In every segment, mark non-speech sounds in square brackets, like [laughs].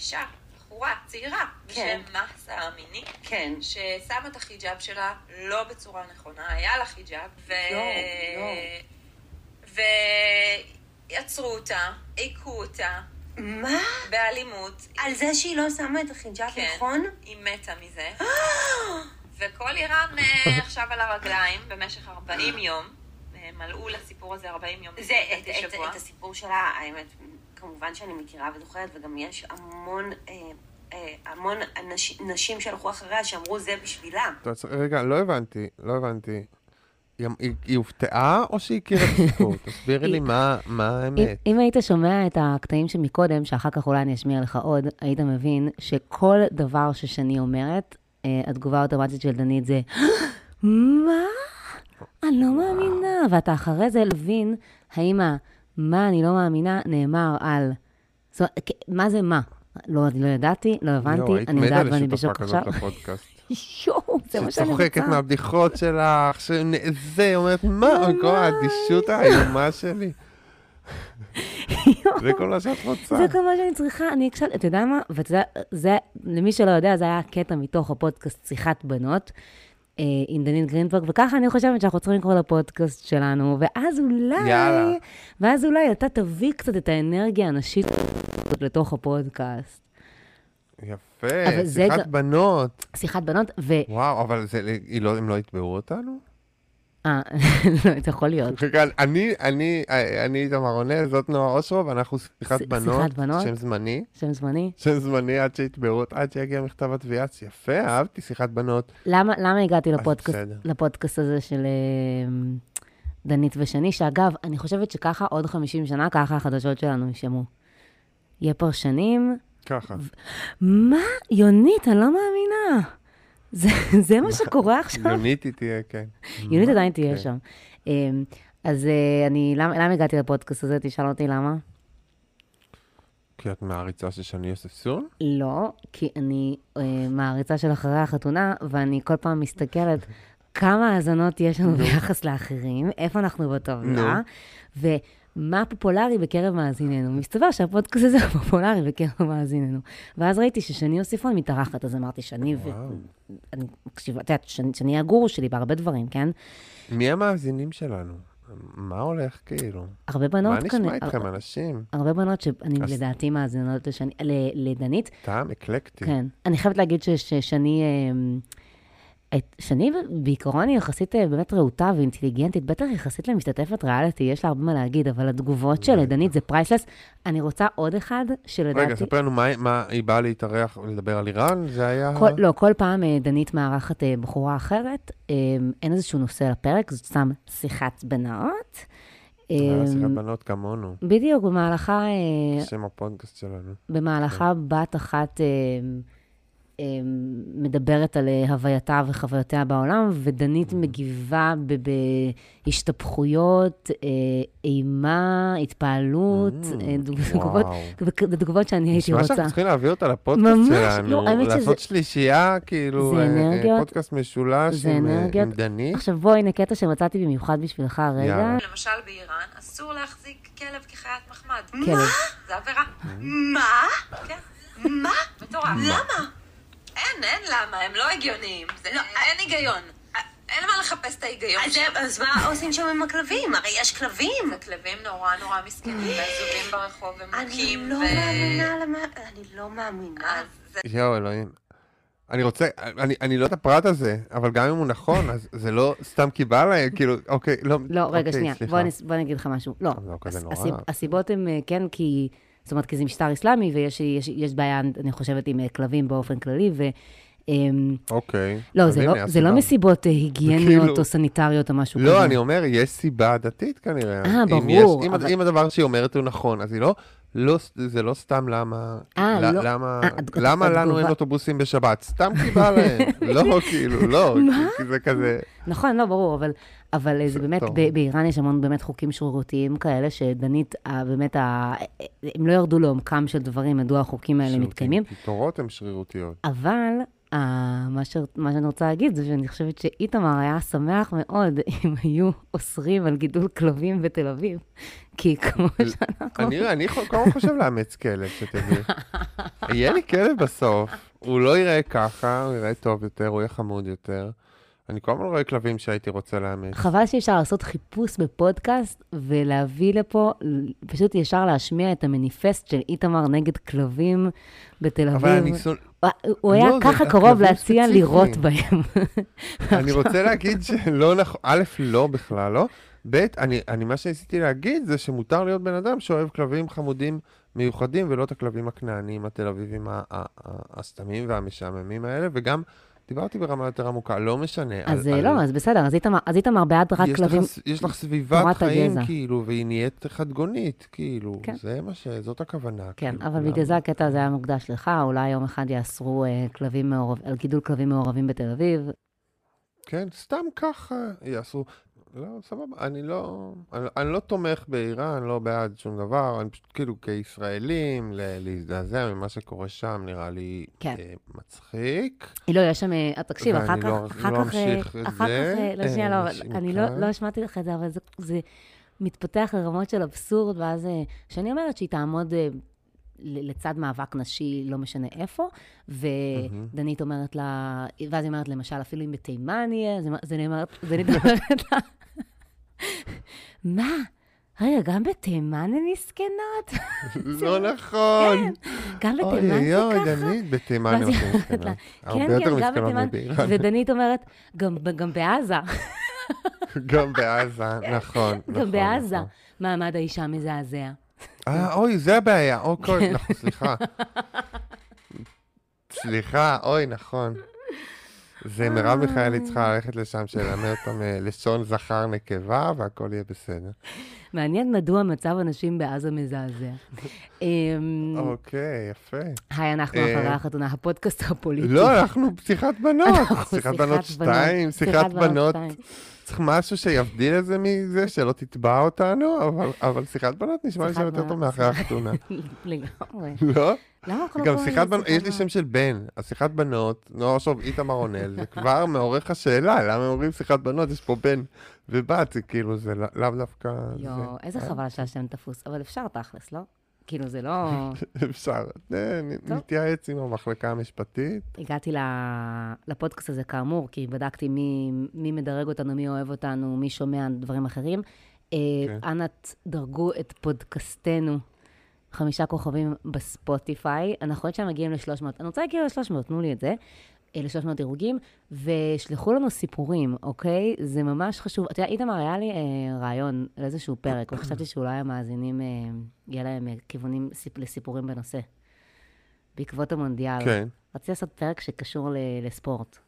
אישה, בחורה, צעירה, כן. בשם מחסה אמיני, כן. ששמה את החיג'אב שלה לא בצורה נכונה, היה לה חיג'אב, ו... לא, ויצרו אותה, היכו אותה, מה? באלימות. על זה שהיא לא שמה את החיג'אב כן, נכון? היא מתה מזה. [gasps] וכל איראן אה, [laughs] עכשיו על הרגליים במשך 40 יום. אה, מלאו לסיפור הזה 40 יום. זה, את, את. את הסיפור שלה, האמת, כמובן שאני מכירה וזוכרת, וגם יש המון, אה, אה, המון אנש, נשים שהלכו אחריה שאמרו זה בשבילה. רגע, לא הבנתי, לא הבנתי. היא, היא, היא הופתעה או שהיא הכירה את הסיפור? [laughs] תסבירי לי מה, מה אם, האמת. אם היית שומע את הקטעים שמקודם, שאחר כך אולי אני אשמיע לך עוד, היית מבין שכל דבר ששני אומרת, אה, התגובה האוטומטית של דנית זה, מה? אני לא מאמינה. ואתה אחרי זה מבין האם ה- מה אני לא מאמינה נאמר על... זאת אומרת, מה זה מה? לא, אני לא ידעתי, לא הבנתי, לא, היית אני מתה יודעת ואני לשותפה בשוק כזאת עכשיו. לפודקאסט. [laughs] יואו, זה מה שאני רוצה. שצוחקת מהבדיחות שלך, שזה, אומרת, מה, כל האדישות האיומה שלי. [laughs] זה כל מה שאת רוצה. זה כל מה שאני צריכה, אני הקשבתי, אתה יודע מה? ואתה יודע, זה, למי שלא יודע, זה היה קטע מתוך הפודקאסט שיחת בנות. אה, עם דנית גרינברג, וככה אני חושבת שאנחנו צריכים לקרוא לפודקאסט שלנו, ואז אולי, יאללה. ואז אולי אתה תביא קצת את האנרגיה הנשית לתוך הפודקאסט. יפה, זה שיחת גם- בנות. שיחת בנות, ו... וואו, אבל זה- לא- הם לא יתבעו אותנו? אה, [laughs] לא, זה יכול להיות. אני, אני, אני איתמר רונן, זאת נועה אושרו, ואנחנו שיחת בנות, שיחת בנות. שם זמני, שם זמני. שם זמני עד שיתבעו, עד שיגיע מכתב התביעה, יפה, אהבתי שיחת בנות. למה, למה הגעתי. לפודקאסט הזה של אה, דנית ושני, שאגב, אני חושבת שככה עוד 50 שנה, ככה החדשות שלנו יישמעו. יהיה פרשנים, ככה. מה? יונית, אני לא מאמינה. זה, [laughs] זה מה שקורה עכשיו? יונית היא תהיה, כן. יונית מה? עדיין תהיה כן. שם. אה, אז אה, אני, למה, למה הגעתי לפודקאסט הזה? תשאל אותי למה. כי את מעריצה של שני יוסף סון? לא, כי אני אה, מעריצה של אחרי החתונה, ואני כל פעם מסתכלת [laughs] כמה האזנות יש לנו ביחס לאחרים, איפה אנחנו בטבלה, ומה פופולרי בקרב מאזיננו. מסתבר שהפודקאסט הזה הוא פופולרי בקרב מאזיננו. ואז ראיתי ששני יוסיפון מתארחת, אז אמרתי, שני, ו... אני מקשיבה, את יודעת, שני היא הגורו שלי בהרבה דברים, כן? מי המאזינים שלנו? מה הולך כאילו? הרבה מה בנות נשמע כנראה- איתכם, אנשים? הרבה בנות שאני אז- לדעתי מאזינות לשני, ל- לדנית, טעם אקלקטי. כן. אני חייבת להגיד ששני, אה, את- שני בעיקרון היא יחסית אה, באמת רהוטה ואינטליגנטית, בטח יחסית למשתתפת ריאליטי, יש לה הרבה מה להגיד, אבל התגובות של דנית זה priceless. אני רוצה עוד אחד רגע, שלדעתי... ספר לנו מה- מה, היא באה להתארח ולדבר על איראן? זה היה... כל, לא, כל פעם אה, דנית מארחת אה, בחורה אחרת, אין איזשהו נושא לפרק, זאת סתם שיחת בנות. היה שיחת בנות כמונו, בדיוק, במהלכה, שם הפודקאסט שלנו. במהלכה בת אחת מדברת על אה, הווייתה וחוויותיה בעולם, ודנית מגיבה בהשתפכויות, אה, אימה, התפעלות, אה, תגובות. תגובות שאני הייתי נשמע רוצה. שאנחנו צריכים להביא אותה לפודקאסט שלנו, לא, שזה- לעשות שלישייה, כאילו, אה, אה, פודקאסט משולש עם, אה, דנית. עכשיו בוא, הנה קטע שמצאתי במיוחד בשבילך רגע. יאללה. למשל באיראן, אסור להחזיק כלב כחיית מחמד. כלב. זה עבירה. מה? כן, מה? מטורף. למה? אין, אין למה, הם לא הגיוניים. זה- לא, אין היגיון. אין מה לחפש את ההיגיון אז, שם. אז מה עושים שם עם הכלבים? הרי יש כלבים. זה כלבים נורא נורא מסכנים, ועזובים ברחוב, אני ומוכים, לא ו... מאמינה למה... אני לא מאמינה. אז זה יואו, אלוהים. אני רוצה, אני, אני לא את הפרט הזה, אבל גם אם הוא נכון, אז זה לא סתם כי בא להם, כאילו, אוקיי, לא, לא, רגע, אוקיי, שנייה, סליחה. בוא, נס, בוא נגיד לך משהו. לא, לא כזה הס- נורא. הסיב, הסיבות הן, אה, כן, כי, זאת אומרת, כי זה משטר אסלאמי, ויש יש, יש בעיה, אני חושבת, עם אה, כלבים באופן כללי, ו... אמ, אוקיי. לא, אז זה לא, זה לא. מסיבות אה, היגייניות כאילו- או סניטריות או משהו כזה. לא, אני אומר, יש סיבה דתית כנראה. אה, ברור, יש, אם, אבל- אם הדבר שהיא אומרת הוא נכון, אז היא לא, לא, זה לא סתם למה, אה, ל- לא. למה, אה, הד- למה התגובה- לנו אין אוטובוסים בשבת? סתם כי בא להם. [laughs] לא, כאילו, לא. כי זה כזה, נכון, לא, ברור, אבל, אבל אה, זה באמת. ב- באיראן יש המון באמת חוקים שרירותיים כאלה, שדנית, באמת, ה- הם לא ירדו לעומקם של דברים, מדוע החוקים האלה. מתקיימים, תורות הן שרירותיות. אבל אה, מה, ש... מה שאני רוצה להגיד זה שאני חושבת שאיתמר היה שמח מאוד [laughs] אם היו אוסרים על גידול כלבים בתל אביב. כי כמו שאנחנו... אני, אני הזמן חושב לאמץ כלב, שתדעי. [laughs] יהיה לי כלב בסוף. הוא לא יראה ככה, הוא יראה טוב יותר, הוא יהיה חמוד יותר. אני כל הזמן רואה כלבים שהייתי רוצה לאמץ. חבל שאי אפשר לעשות חיפוש בפודקאסט ולהביא לפה, פשוט ישר להשמיע את המניפסט של איתמר נגד כלבים בתל אביב. אבל אני שונא... הוא- היה לא, ככה קרוב להציע ספציפיים. לירות בהם. [laughs] אני רוצה להגיד שלא נכון, א', לא בכלל, לא. ב', אני, אני, מה שניסיתי להגיד זה שמותר להיות בן אדם שאוהב כלבים חמודים מיוחדים, ולא את הכלבים הכנעניים התל אביבים הסתמים והמשעממים האלה, וגם דיברתי ברמה יותר עמוקה, לא משנה. אז על- אה, על- לא, אז בסדר, אז איתמר- אז איתמר בעד רק יש כלבים. לך, יש לך סביבת חיים, הגזע. כאילו, והיא נהיית חדגונית, כאילו. כן. זה מה ש... זאת הכוונה. כן, כאילו, אבל? בגלל זה הקטע הזה היה מוקדש לך, אולי יום אחד יאסרו אה, כלבים מעורב, על גידול כלבים מעורבים בתל אביב. כן, סתם ככה יעשו. לא, סבבה, אני לא, אני, אני לא תומך באיראן, לא בעד שום דבר, אני פשוט כאילו כישראלים, ל- להזדעזע ממה שקורה שם, נראה לי כן. אה, מצחיק. לא, יש שם, אה, תקשיב, ואני אחר כך, לא- אחר לא כך, אה, אמשיך את אחר כך, זה, אה, לא, אה, שנייה, לא, אני לא. לא השמעתי לך את זה, אבל זה- זה מתפתח לרמות של אבסורד, ואז, אה, שאני אומרת שהיא תעמוד אה, לצד מאבק נשי, לא משנה איפה, ודנית אומרת לה, ואז היא אומרת, למשל, אפילו אם בתימן יהיה, אז דנית אומרת לה, מה? רגע, גם בתימן הן מסכנות? לא נכון. גם בתימן אוי זה אוי אוי, ככה? דנית, בתימן אומרת מסכנות. הרבה כן, יותר כן, גם מסכנות. מבאיראן. ודנית אומרת, "גם- גם בעזה, גם בעזה, נכון. גם נכון, בעזה, נכון. מעמד האישה מזעזע. אה, אוי, זה הבעיה. אוקיי, [laughs] נכון, סליחה. סליחה, אוי, נכון. זה מרב מיכאלי צריכה ללכת לשם, שלמד אותם אה, לשון זכר נקבה, והכל יהיה בסדר. מעניין מדוע מצב הנשים בעזה מזעזע. אמ, אוקיי, יפה. היי, אנחנו אה, אחרי החתונה, הפודקאסט הפוליטי. לא, אנחנו פתיחת בנות. שיחת בנות שתיים, שיחת שיחת בנות. צריך משהו שיבדיל את זה מזה, שלא תתבע אותנו, אבל- אבל שיחת בנות נשמע לי שם יותר טוב מאחרי החתונה. לגמרי. לא? למה לא גם שיחת בנות, יש לי שם של בן, אז שיחת בנות, נוער שוב איתמר רונל, זה כבר מעורר לך שאלה, למה אומרים שיחת בנות, יש פה בן ובת, זה כאילו, זה לא- לאו דווקא... יואו, זה. איזה חבל שהשם תפוס, אבל אפשר תכלס, לא? כאילו, זה לא... [laughs] אפשר, אה. נתייעץ עם המחלקה המשפטית. הגעתי לפודקאסט הזה כאמור, כי בדקתי מי, מי מדרג אותנו, מי אוהב אותנו, מי שומע דברים אחרים. אה, כן. אנא תדרגו את פודקאסטנו, חמישה כוכבים בספוטיפיי. אנחנו יודעים שהם מגיעים ל-300. אני רוצה להגיע ל-300, תנו לי את זה. אה, ל-300 דירוגים, ושלחו לנו סיפורים, אוקיי? זה ממש חשוב. אתה יודע, איתמר, היה לי אה, רעיון לאיזשהו פרק, [coughs] וחשבתי שאולי המאזינים, אה, יהיה להם אה, כיוונים סיפ- לסיפורים בנושא. בעקבות המונדיאל. כן, רציתי לעשות פרק שקשור ל- לספורט.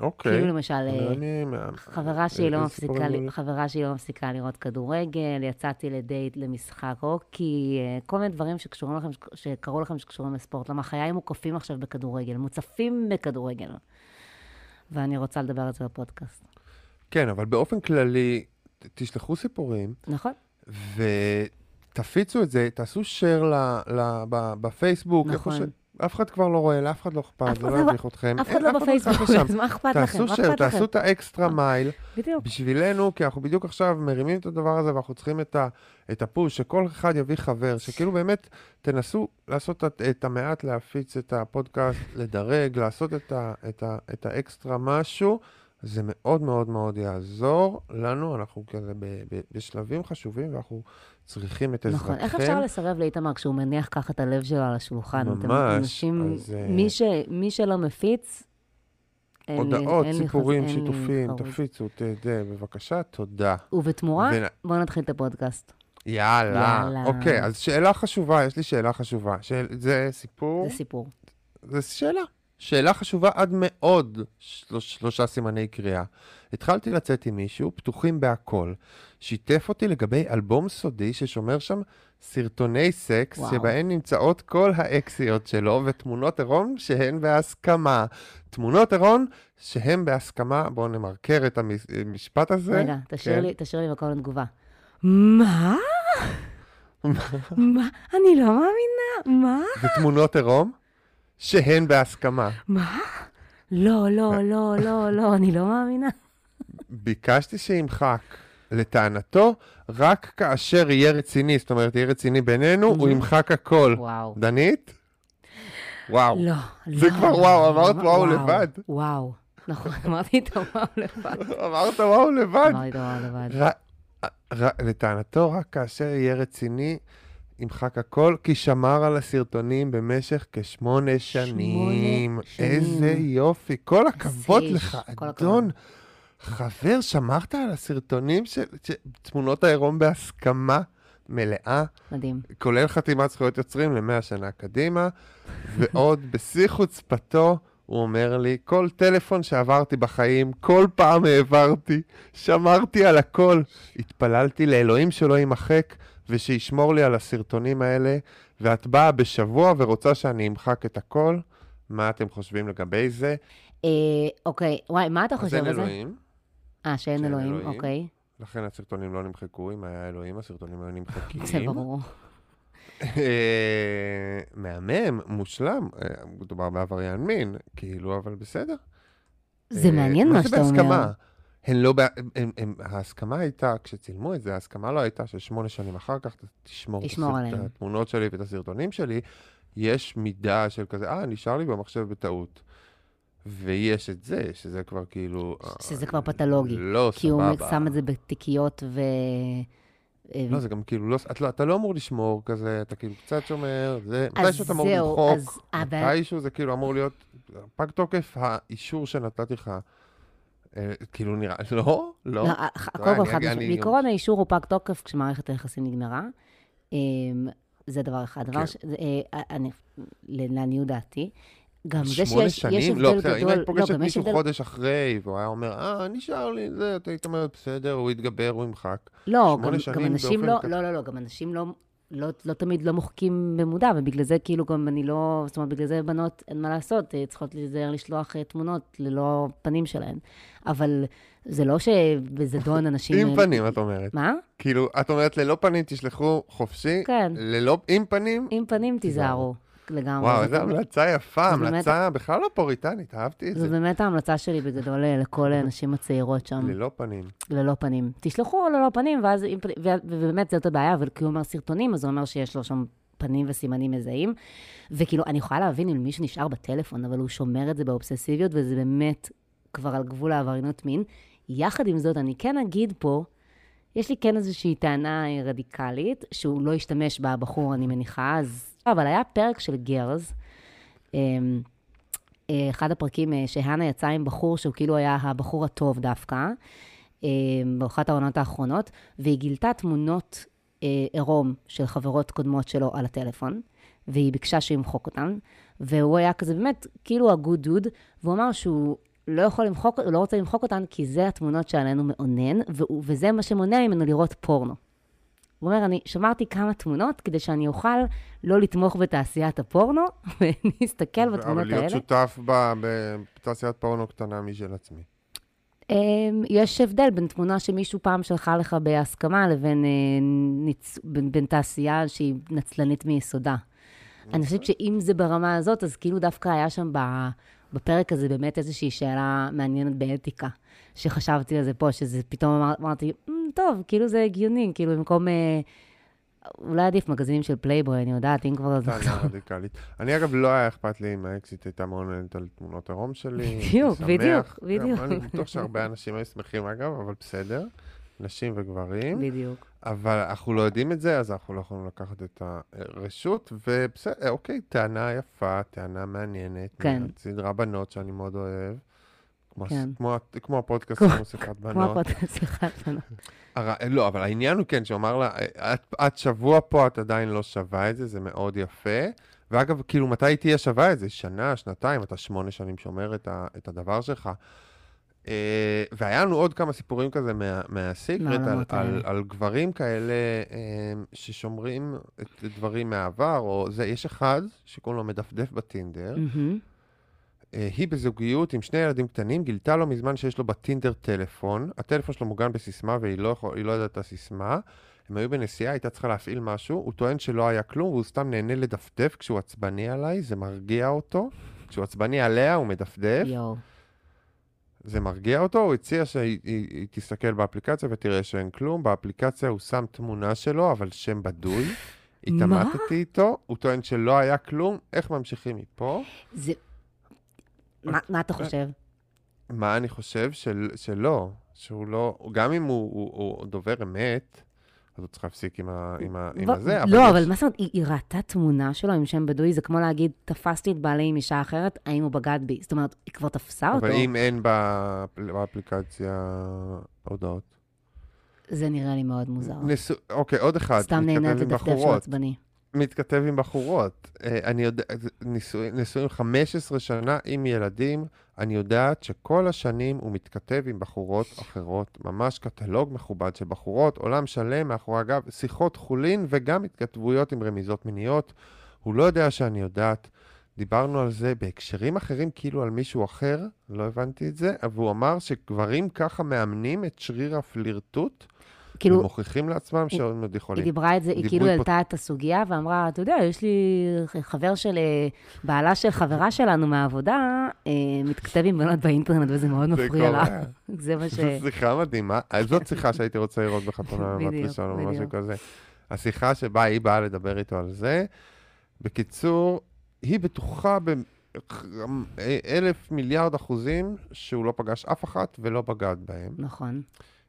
אוקיי. כאילו למשל, חברה שלי לא מפסיקה? חברה לא לראות כדורגל, יצאתי לדייט למשחק הוקי, אה, כל מיני דברים שקשורים לכם, שקרו לכם שקשורים לספורט. למה חיי מוקפים עכשיו בכדורגל, מוצפים בכדורגל. ואני רוצה לדבר על זה בפודקאסט. כן, אבל באופן כללי, תשלחו סיפורים, נכון? ותפיצו את זה, תעשו share ל- ל- ב- בפייסבוק, איפה נכון. ש... אף אחד כבר לא רואה, לאף אחד לא אכפת, זה לא לא- יביך אתכם. אף אחד אין, לא בפייסבוק. אז מה אכפת לכם? תעשו אכפת תעשו? את האקסטרה מייל בדיוק. בשבילנו, כי אנחנו בדיוק עכשיו מרימים את הדבר הזה, ואנחנו צריכים את, הפוש, שכל אחד יביא חבר, שכאילו באמת תנסו לעשות את, המעט, להפיץ את הפודקאסט, לדרג, לעשות את, האקסטרה משהו, זה מאוד מאוד מאוד יעזור לנו, אנחנו כזה בשלבים חשובים, ואנחנו צריכים את עזרתכם. נכון. איך אפשר לסרב לאיתמר כשהוא מניח ככה את הלב שלו על השולחן? אתם ממש, אנשים, אז, אה, מי, ש, מי שלא מפיץ, אין הודעות, לי סיפורים, שיתופים. תפיצו, ת, ת, בבקשה, תודה. ובתמורה, ונ- בואו נתחיל את הפודקאסט. יאללה. יאללה. אוקיי, אז שאלה חשובה, יש לי שאלה חשובה. שאל, זה סיפור, זה סיפור. זה שאלה. שאלה חשובה עד מאוד, שלוש, שלושה סימני קריאה. התחלתי לצאת עם מישהו, פתוחים בהכל. שיתף אותי לגבי אלבום סודי ששומר שם סרטוני סקס, וואו. שבהן נמצאות כל האקסיות שלו, ותמונות עירום שהן בהסכמה. תמונות עירום שהן בהסכמה, בואו נמרקר את המשפט הזה. רגע, תשאיר כן. לי, תשאיר לי מקום לתגובה. מה? [laughs] מה? אני לא מאמינה, מה? ותמונות עירום שהן בהסכמה. מה? לא, לא, לא, לא, לא, אני לא מאמינה. ביקשתי שימחק. לטענתו, רק כאשר יהיה רציני, זאת אומרת, יהיה רציני בינינו, הוא ימחק הכל. וואו. דנית? וואו. לא, לא. זה כבר וואו, אמרת וואו לבד. וואו. נכון, אמרתי את הוואו לבד. אמרת וואו לבד. אמרתי את הוואו לבד. לטענתו, רק כאשר יהיה רציני, ימחק הכל, כי שמר על הסרטונים במשך כשמונה שנים. שנים. איזה יופי. כל הכבוד איש, לך, כל אדון. חבר, שמרת על הסרטונים של של תמונות העירום בהסכמה מלאה, מדהים. כולל חתימת זכויות יוצרים למאה שנה קדימה, ועוד [laughs] בשיא חוצפתו, הוא אומר לי, כל טלפון שעברתי בחיים, כל פעם העברתי, שמרתי על הכל. התפללתי לאלוהים שלא יימחק, ושישמור לי על הסרטונים האלה, ואת באה בשבוע ורוצה שאני אמחק את הכל. מה אתם חושבים לגבי זה? אה, אוקיי, וואי, מה אתה אז חושב אין על זה? אלוהים, אה, שאין אלוהים. אוקיי. לכן הסרטונים לא נמחקו, אם היה אלוהים, הסרטונים היו נמחקים. זה ברור. אה, מהמם, מושלם, אה, מדובר בעבריין מין, כאילו, אבל בסדר. זה מעניין מה שאתה מה זה אומר. בהסכמה? הן לא, הם, הם, ההסכמה הייתה, כשצילמו את זה, ההסכמה לא הייתה ששמונה שנים אחר כך תשמור את תשמור. את התמונות שלי ואת הסרטונים שלי. יש מידה של כזה, אה, נשאר לי במחשב בטעות. ויש את זה, שזה כבר כאילו... אה, שזה כבר פתולוגי. לא, כי הוא סבבה. שם את זה בתיקיות ו... אה, לא, זה גם כאילו, לא, את לא, אתה לא אמור לשמור כזה, אתה כאילו קצת שומר, זה, מתישהו אתה אמור למחוק, מתישהו זה כאילו אמור להיות, פג תוקף האישור שנתתי לך, כאילו נראה, לא, לא, לא, אה, לא, קודם כל, אני- חד משמעית. בעיקרון האישור הוא פג תוקף כשמערכת היחסים נגמרה. אמ, זה דבר אחד. דבר כן. ש... אה, אני, לעניות דעתי. גם זה שיש יש שנים, לא, הבדל בסדר, אם גדול, היית לא, פוגשת יש מישהו הבדל, חודש אחרי, והוא היה אומר, אה, נשאר לי זה, אתה היית אומרת, בסדר, הוא יתגבר, הוא ימחק. לא, גם, גם אנשים לא. לא, לא, לא, גם אנשים לא, לא, לא תמיד לא מוחקים במודע, ובגלל זה כאילו גם אני לא, זאת אומרת, בגלל זה בנות, אין מה לעשות, אה, צריכות להיזהר לשלוח אה, תמונות ללא פנים שלהן. אבל זה לא שבזדון אנשים... עם אה, פנים, את אומרת. מה? כאילו, את אומרת, ללא פנים תשלחו חופשי, כן. ללא, עם פנים, עם פנים תיזהרו. לגמרי. וואו, באמת- המלצה יפה, זה באמת- המלצה בכלל לא פוריטנית, אהבתי את זו זה. באמת ההמלצה שלי בגדול אה, לכל הנשים הצעירות שם, ללא פנים. ללא פנים. תשלחו ללא פנים, ואז, ובאמת זאת הבעיה, אבל כי הוא אומר סרטונים, אז זה אומר שיש לו שם פנים וסימנים מזהים. וכאילו, אני יכולה להבין אם מישהו נשאר בטלפון, אבל הוא שומר את זה באובססיביות, וזה באמת כבר על גבול העבריינות מין. יחד עם זאת, אני כן אגיד פה, יש לי כן איזושהי טענה רדיקלית, שהוא לא השתמש בה, הבחור, אני מניחה, אז... אבל היה פרק של גרס, אמ, אה, אחד הפרקים אה, שהנה יצאה עם בחור שהוא כאילו היה הבחור הטוב דווקא, אה, באחת העונות האחרונות, והיא גילתה תמונות אה, עירום של חברות קודמות שלו על הטלפון, והיא ביקשה שימחוק אותן, והוא היה כזה באמת כאילו הגוד דוד, והוא אמר שהוא לא יכול למחוק, לא רוצה למחוק אותן, כי זה התמונות שעלינו מאונן, וזה מה שמונע ממנו לראות פורנו. הוא אומר, אני שמרתי כמה תמונות כדי שאני אוכל לא לתמוך בתעשיית הפורנו, [laughs] ואני אסתכל בתמונות אבל להיות האלה. שותף בתעשיית פורנו קטנה משל עצמי. אמ, יש הבדל בין תמונה שמישהו פעם שלחה לך בהסכמה לבין אה, ניצ... בין, בין תעשייה שהיא נצלנית מיסודה. אני חושבת שאם זה ברמה הזאת, אז כאילו דווקא היה שם ב... בפרק הזה באמת איזושהי שאלה מעניינת באתיקה, שחשבתי על זה פה, שזה פתאום אמר, אמרתי, "מ, טוב, כאילו זה הגיוני, כאילו במקום... אה, אולי עדיף מגזינים של פלייבוי, אני יודעת, אם כבר... טענה רדיקלית. אני אגב, לא היה אכפת לי אם האקסית הייתה מעוניינת על תמונות עירום שלי. בדיוק. בדיוק, בדיוק. אני בטוח שהרבה אנשים היו שמחים אגב, אבל בסדר. נשים וגברים. בדיוק. אבל אנחנו לא יודעים את זה, אז אנחנו לא יכולים לקחת את הרשות, ובסדר, אוקיי, טענה יפה, טענה מעניינת. כן. סדרה בנות שאני מאוד אוהב. כמו, כן. כמו, כמו הפודקאסט, כמו- כמו שיחת כמו בנות. הפודקאסט שלך, שלנו. הר... לא, אבל העניין הוא כן, שהוא אמר לה, את, את שבוע פה, את עדיין לא שווה את זה, זה מאוד יפה. ואגב, כאילו, מתי תהיה שווה את זה? שנה, שנתיים, אתה שמונה שנים שומר את, ה, את הדבר שלך. אה, והיה לנו עוד כמה סיפורים כזה מה, מהסיקרט, על, על. על גברים כאלה אה, ששומרים את דברים מהעבר, או זה, יש אחד שקוראים לו מדפדף בטינדר. אה, היא בזוגיות עם שני ילדים קטנים, גילתה לו מזמן שיש לו בטינדר טלפון. הטלפון שלו מוגן בסיסמה והיא לא, יכול, לא יודעת את הסיסמה. הם היו בנסיעה, הייתה צריכה להפעיל משהו, הוא טוען שלא היה כלום, והוא סתם נהנה לדפדף כשהוא עצבני עליי, זה מרגיע אותו. כשהוא עצבני עליה, הוא מדפדף. יואו. זה מרגיע אותו, הוא הציע שהיא היא, היא תסתכל באפליקציה ותראה שאין כלום. באפליקציה הוא שם תמונה שלו, אבל שם בדוי. [laughs] התעמתתי איתו, הוא טוען שלא היה כלום. איך ממשיכים מפה? זה... מה מה אתה חושב? מה אני חושב? של, שלא, שהוא לא, גם אם הוא, הוא, הוא דובר אמת, אז הוא צריך להפסיק עם, ה, עם, ה, עם הזה, אבל לא, יש- אבל מה זאת אומרת, היא ראתה תמונה שלו עם שם בדוי, זה כמו להגיד, תפסתי את בעלי עם אישה אחרת, האם הוא בגד בי? זאת אומרת, היא כבר תפסה אותו. אבל אם אין באפל- באפליקציה הודעות. זה נראה לי מאוד מוזר. ניסו, אוקיי, עוד אחד, סתם נהנה לדפדף בחורות. עצבני. מתכתב עם בחורות. אה, אני יודע, זה נישואי- נשואים 15 שנה עם ילדים, אני יודעת שכל השנים הוא מתכתב עם בחורות אחרות, ממש קטלוג מכובד של בחורות, עולם שלם מאחורי הגב, שיחות חולין וגם התכתבויות עם רמיזות מיניות. הוא לא יודע שאני יודעת. דיברנו על זה בהקשרים אחרים, כאילו על מישהו אחר, לא הבנתי את זה, אבל הוא אמר שגברים ככה מאמנים את שריר הפלירטוט, כאילו, ומוכיחים לעצמם שהם עוד היא יכולים. דיברה את זה, היא כאילו העלתה את הסוגיה ואמרה, אתה יודע, יש לי חבר של, אה, בעלה של חברה שלנו מהעבודה, אה, מתכתב עם בנות באינטרנט וזה מאוד מפריע לה. [laughs] זה מה ש... זו שיחה מדהימה. אז זאת שיחה שהייתי רוצה לראות בחתונה [laughs] בבת ראשון או משהו. כזה. השיחה שבה היא באה לדבר איתו על זה. בקיצור, היא בטוחה באלף מיליארד אחוזים שהוא לא פגש אף אחת ולא בגד בהם. נכון.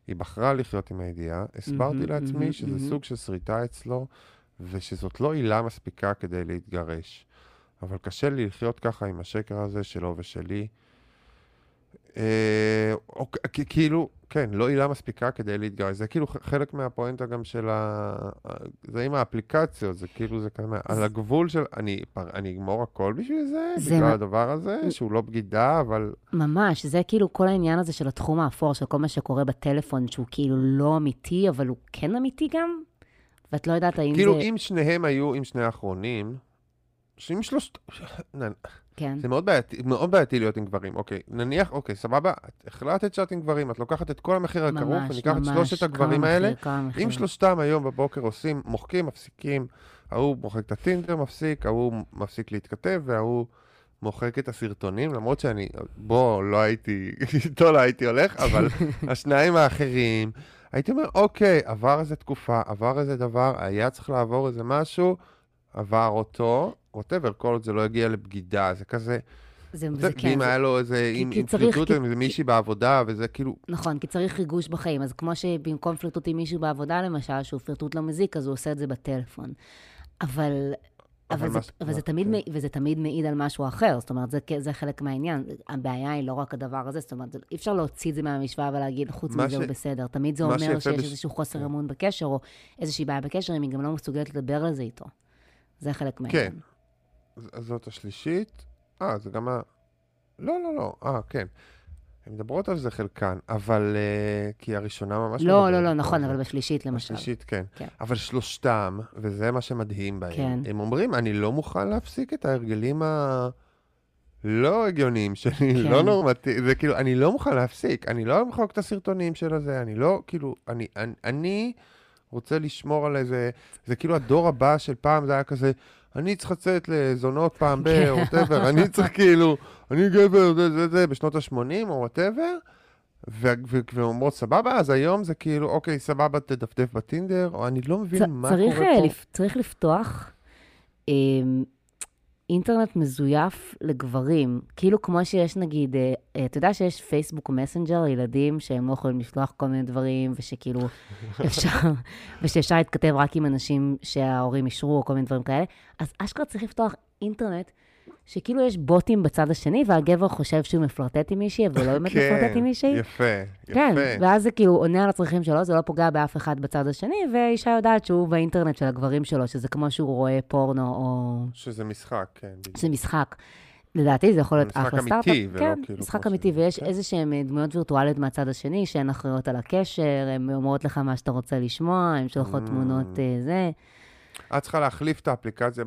היא בחרה לחיות עם הידיעה. הסברתי מהמם, לעצמי מהמם, שזה מהמם. סוג של שריטה אצלו, ושזאת לא עילה מספיקה כדי להתגרש. אבל קשה לי לחיות ככה עם השקר הזה שלו ושלי. אה, או, כ- כאילו, כן, לא עילה מספיקה כדי להתגרש. זה כאילו חלק מהפואנטה גם של ה... זה עם האפליקציות, זה כאילו, זה כזה, על הגבול של... אני, אני אגמור הכל בשביל זה, זה בגלל מה- הדבר הזה, שהוא לא בגידה, אבל... ממש, זה כאילו כל העניין הזה של התחום האפור, של כל מה שקורה בטלפון, שהוא כאילו לא אמיתי, אבל הוא כן אמיתי גם, ואת לא יודעת האם כאילו, זה... אם שניהם היו, אם שני האחרונים, שאם שלושת... [laughs] כן. זה מאוד בעייתי, מאוד בעייתי להיות עם גברים. אוקיי, נניח, אוקיי, סבבה, את החלטת שאת עם גברים, את לוקחת את כל המחיר הכרוך, ממש, וניקח את. שלושת הגברים כמה האלה. מחיר. אם שלושתם היום בבוקר עושים, מוחקים, מפסיקים, ההוא מוחק את הטינדר, מפסיק, ההוא מפסיק להתכתב, וההוא מוחק את הסרטונים, למרות שאני, בוא, לא הייתי, [laughs] איתו לא הייתי הולך, אבל [laughs] השניים האחרים, הייתי אומר, אוקיי, עבר איזה תקופה, עבר איזה דבר, היה צריך לעבור איזה משהו, עבר אותו, ווטאבר, כל עוד זה לא הגיע לבגידה, זה כזה, זה, זה, זה כן, ואם זה, היה לו איזה, כי- אם כי אם צריך- פליטות כי- עם איזה מישהי בעבודה, וזה כאילו, נכון, כי צריך ריגוש בחיים. אז כמו שבמקום פלירטוט עם מישהו בעבודה, למשל, שהוא פלירטוט לא מזיק, אז הוא עושה את זה בטלפון. אבל... אבל, אבל זה, ש- אבל זה, תמיד, כן. וזה תמיד מעיד על משהו אחר, זאת אומרת, זה, זה חלק מהעניין. הבעיה היא לא רק הדבר הזה, זאת אומרת, זה- אי אפשר להוציא את זה מהמשוואה ולהגיד, חוץ מזה ש- הוא בסדר. תמיד זה אומר שיש בש- איזשהו חוסר כן. אמון בקשר, או איזושהי בעיה בקשר, אם היא גם לא מסוגלת לדבר על זה איתו. זה חלק מהעניין. ז- זאת השלישית. אה, זה גם ה... לא, לא, לא. אה, כן. הן מדברות על זה חלקן, אבל... אה, כי הראשונה ממש לא, לא, לא, נכון. אבל בשלישית למשל. השלישית, כן. כן. אבל שלושתם, וזה מה שמדהים בהם, כן. הם אומרים, אני לא מוכן להפסיק את ההרגלים ה... לא הגיוניים שלי, כן. לא נורמטיביים, זה כאילו, אני לא מוכן להפסיק, אני לא אמחוק את הסרטונים של הזה, אני לא, כאילו, אני, אני, אני רוצה לשמור על איזה, זה כאילו הדור הבא של פעם, זה היה כזה, אני צריך לצאת לזונות פעם ב, כן. או whatever, אני צריך כאילו, אני גבר, זה, זה, זה, בשנות ה-80, או whatever, והן אומרות, סבבה, אז היום זה כאילו, אוקיי, סבבה, תדפדף בטינדר, או אני לא מבין צ- מה צריך, קורה אה, פה. לפ- צריך לפתוח אה, אינטרנט מזויף לגברים. כאילו כמו שיש נגיד, אה, אה, אתה יודע שיש פייסבוק מסנג'ר לילדים שהם לא יכולים לשלוח כל מיני דברים, ושכאילו [laughs] אפשר, ושאפשר להתכתב רק עם אנשים שההורים אישרו, או כל מיני דברים כאלה. אז אשכרה צריך לפתוח אינטרנט. שכאילו יש בוטים בצד השני, והגבר חושב שהוא מפלרטט עם מישהי, אבל לא באמת מפלרטט עם מישהי. כן, יפה, יפה. כן, ואז זה כאילו עונה על הצרכים שלו, זה לא פוגע באף אחד בצד השני, ואישה יודעת שהוא באינטרנט של הגברים שלו, שזה כמו שהוא רואה פורנו או שזה משחק, כן. שזה משחק. לדעתי זה יכול להיות משחק אחלה אמיתי, סטארט-אפ. ולא כן, כאילו משחק אמיתי, ויש כן. איזה שהן אה, דמויות וירטואליות מהצד השני, שהן אחראיות על הקשר, הן אומרות לך מה שאתה רוצה לשמוע, הן שולחות Mm. תמונות אה, זה. את צריכה להחליף את האפליקציה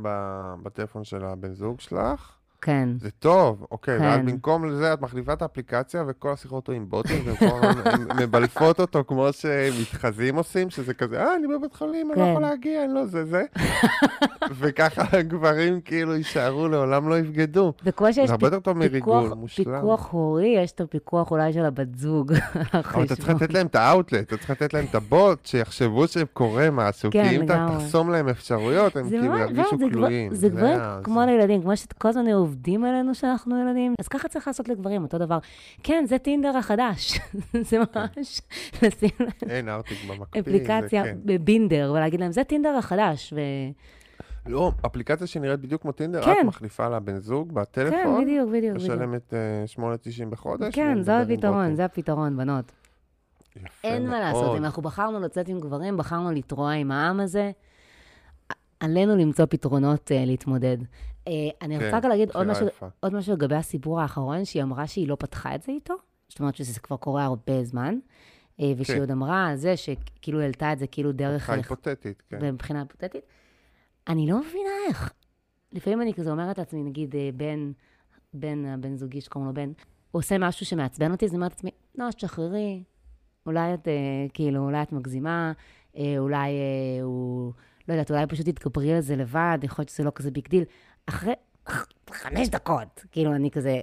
בטלפון של הבן זוג שלך, כן. זה טוב, אוקיי, כן. ואז במקום לזה את מחליפה את האפליקציה וכל השיחות הוא עם בוטים, והן מבלפות אותו כמו שמתחזים עושים, שזה כזה, אה, אני בבית חולים, אני לא כן. יכול להגיע, אני לא זה זה. וככה [laughs] הגברים כאילו יישארו, לעולם לא יבגדו. וכמו שיש זה מריגול, פיקוח-. פיקוח הורי, יש את הפיקוח אולי של הבת זוג. [laughs] אבל אתה צריך לתת להם את האאוטלט, אתה צריך לתת להם את הבוט, שיחשבו שקורה משהו, כן, כי אם אתה. תחסום להם אפשרויות, הם זה כאילו ממש, ירגישו זה דבר- כלואים. זה ה- כמו זה- לילדים, כמו שכל הזמן עובדים עלינו שאנחנו ילדים, אז ככה צריך לעשות לגברים, אותו דבר. כן, זה טינדר החדש. [laughs] זה ממש לשים להם אין ארטיק במקפיא. אפליקציה כן. בבינדר, ולהגיד להם, זה טינדר החדש. לא, אפליקציה שנראית בדיוק כמו טינדר, כן. את מחליפה לה בן זוג כן, בטלפון, בדיוק, בדיוק, בדיוק. משלמת אה, 8.90 בחודש. כן, זה הפתרון. זה הפתרון, בנות. אין מה לעשות, מאוד. אם אנחנו בחרנו לצאת עם גברים, בחרנו לתרוע עם העם הזה, עלינו למצוא פתרונות uh, להתמודד. Uh, אני כן, רוצה רק להגיד עוד משהו. עוד משהו לגבי הסיפור האחרון, שהיא אמרה שהיא לא פתחה את זה איתו, זאת אומרת שזה כבר קורה הרבה זמן, uh, ושהיא כן. עוד אמרה על זה שכאילו העלתה את זה כאילו דרך... היפותטית, כן. מבחינה היפותטית. אני לא מבינה איך. לפעמים אני כזה אומרת לעצמי, נגיד, אה, בן, בן, הבן זוגי שקוראים לו בן, הוא עושה משהו שמעצבן אותי, אז אני אומרת לעצמי, לא, תשחררי, אולי את, אה, כאילו, אולי את מגזימה, אה, אולי אה, הוא, לא יודעת, אולי פשוט תתגברי על זה לבד, יכול להיות שזה לא כזה big deal. אחרי חמש דקות, כאילו, אני כזה...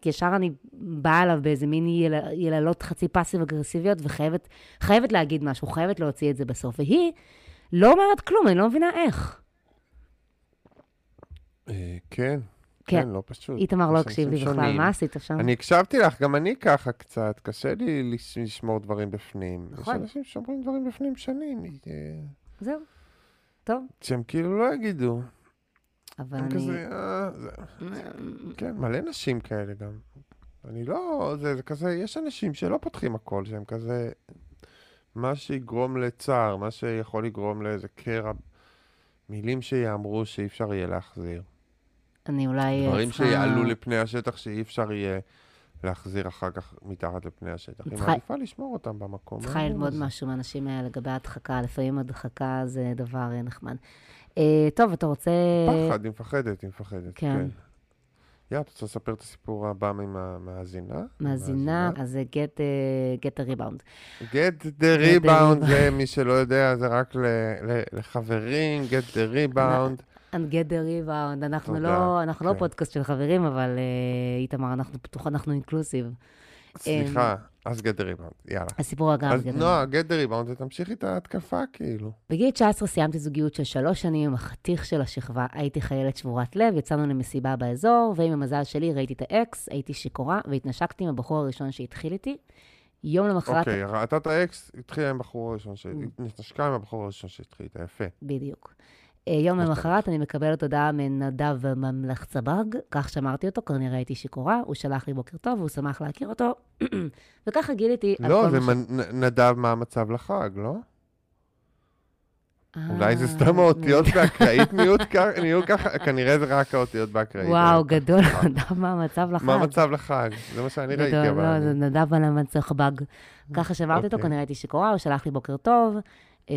כי ישר אני באה אליו באיזה מין יל... יללות חצי פאסיב אגרסיביות, וחייבת חייבת להגיד משהו, חייבת להוציא את זה בסוף. והיא לא אומרת כלום, אני לא מבינה איך. אה, כן, כן. כן, לא פשוט. איתמר לא יש הקשיב לי בכלל. מה עשית שם? אני הקשבתי לך, גם אני ככה קצת, קשה לי לש- לשמור דברים בפנים. יש נכון. אנשים שאומרים דברים בפנים שנים, אה, זהו. טוב, שהם כאילו לא יגידו. אבל אני... כזה, אה, זה- כן, מלא נשים כאלה גם. אני לא, זה, זה כזה, יש אנשים שלא פותחים הכל, שהם כזה, מה שיגרום לצער, מה שיכול לגרום לאיזה קרע, מילים שיאמרו שאי אפשר יהיה להחזיר. אני אולי דברים צריכה... שיעלו לפני השטח שאי אפשר יהיה להחזיר אחר כך מתחת לפני השטח. היא צריכה- מעדיפה לשמור אותם במקום. צריכה ללמוד. משהו מהאנשים האלה לגבי הדחקה. לפעמים הדחקה זה דבר אה, נחמד. אה, טוב, אתה רוצה... פחד, היא מפחדת, היא מפחדת. כן. כן. יא, את רוצה לספר את הסיפור הבא עם המאזינה? מאזינה, אז זה get, אה, get a rebound. get the the rebound. זה, מי שלא יודע, זה רק ל- ל- לחברים, get the rebound. And get the rebound. אנחנו תודה, לא, אנחנו לא כן. פודקאסט של חברים, אבל אה, איתמר, אנחנו פתוח, אנחנו אינקלוסיב. סליחה, אז the rebound, יאללה. הסיפור אגב, אז נועה, the rebound, ותמשיכי את ההתקפה, כאילו. בגיל 19 סיימתי זוגיות של שלוש שנים עם החתיך של השכבה. הייתי חיילת שבורת לב, יצאנו למסיבה באזור, ועם המזל שלי ראיתי את האקס, הייתי שיכורה, והתנשקתי עם הבחור הראשון שהתחיל איתי. יום למחרת... אוקיי, ראתה את האקס, התחילה עם הבחור הראשון, ש- נשקה עם הבחור הראשון שהתחיל איתה, יפה. בדיוק. אה, יום כמו למחרת אני מקבלת הודעה מנדב ממלך צבג, כך שמרתי אותו, כנראה הייתי שיכורה, הוא שלח לי בוקר טוב, והוא שמח להכיר אותו, [clears throat] וככה גיליתי לא, זה נדב מה המצב לחג, לא? אה, אולי זה סתם האותיות באקראית נהיו ככה, כנראה זה רק האותיות באקראית. וואו, אה, גדול, ככה. נדב, מה המצב לחג? מה המצב לחג? זה מה שאני ראיתי, גדול, אבל... לא, זה נדב על המצח בג. ככה שמרתי אותו, אוקיי. כנראה הייתי שיכורה, הוא שלח לי בוקר טוב, אה,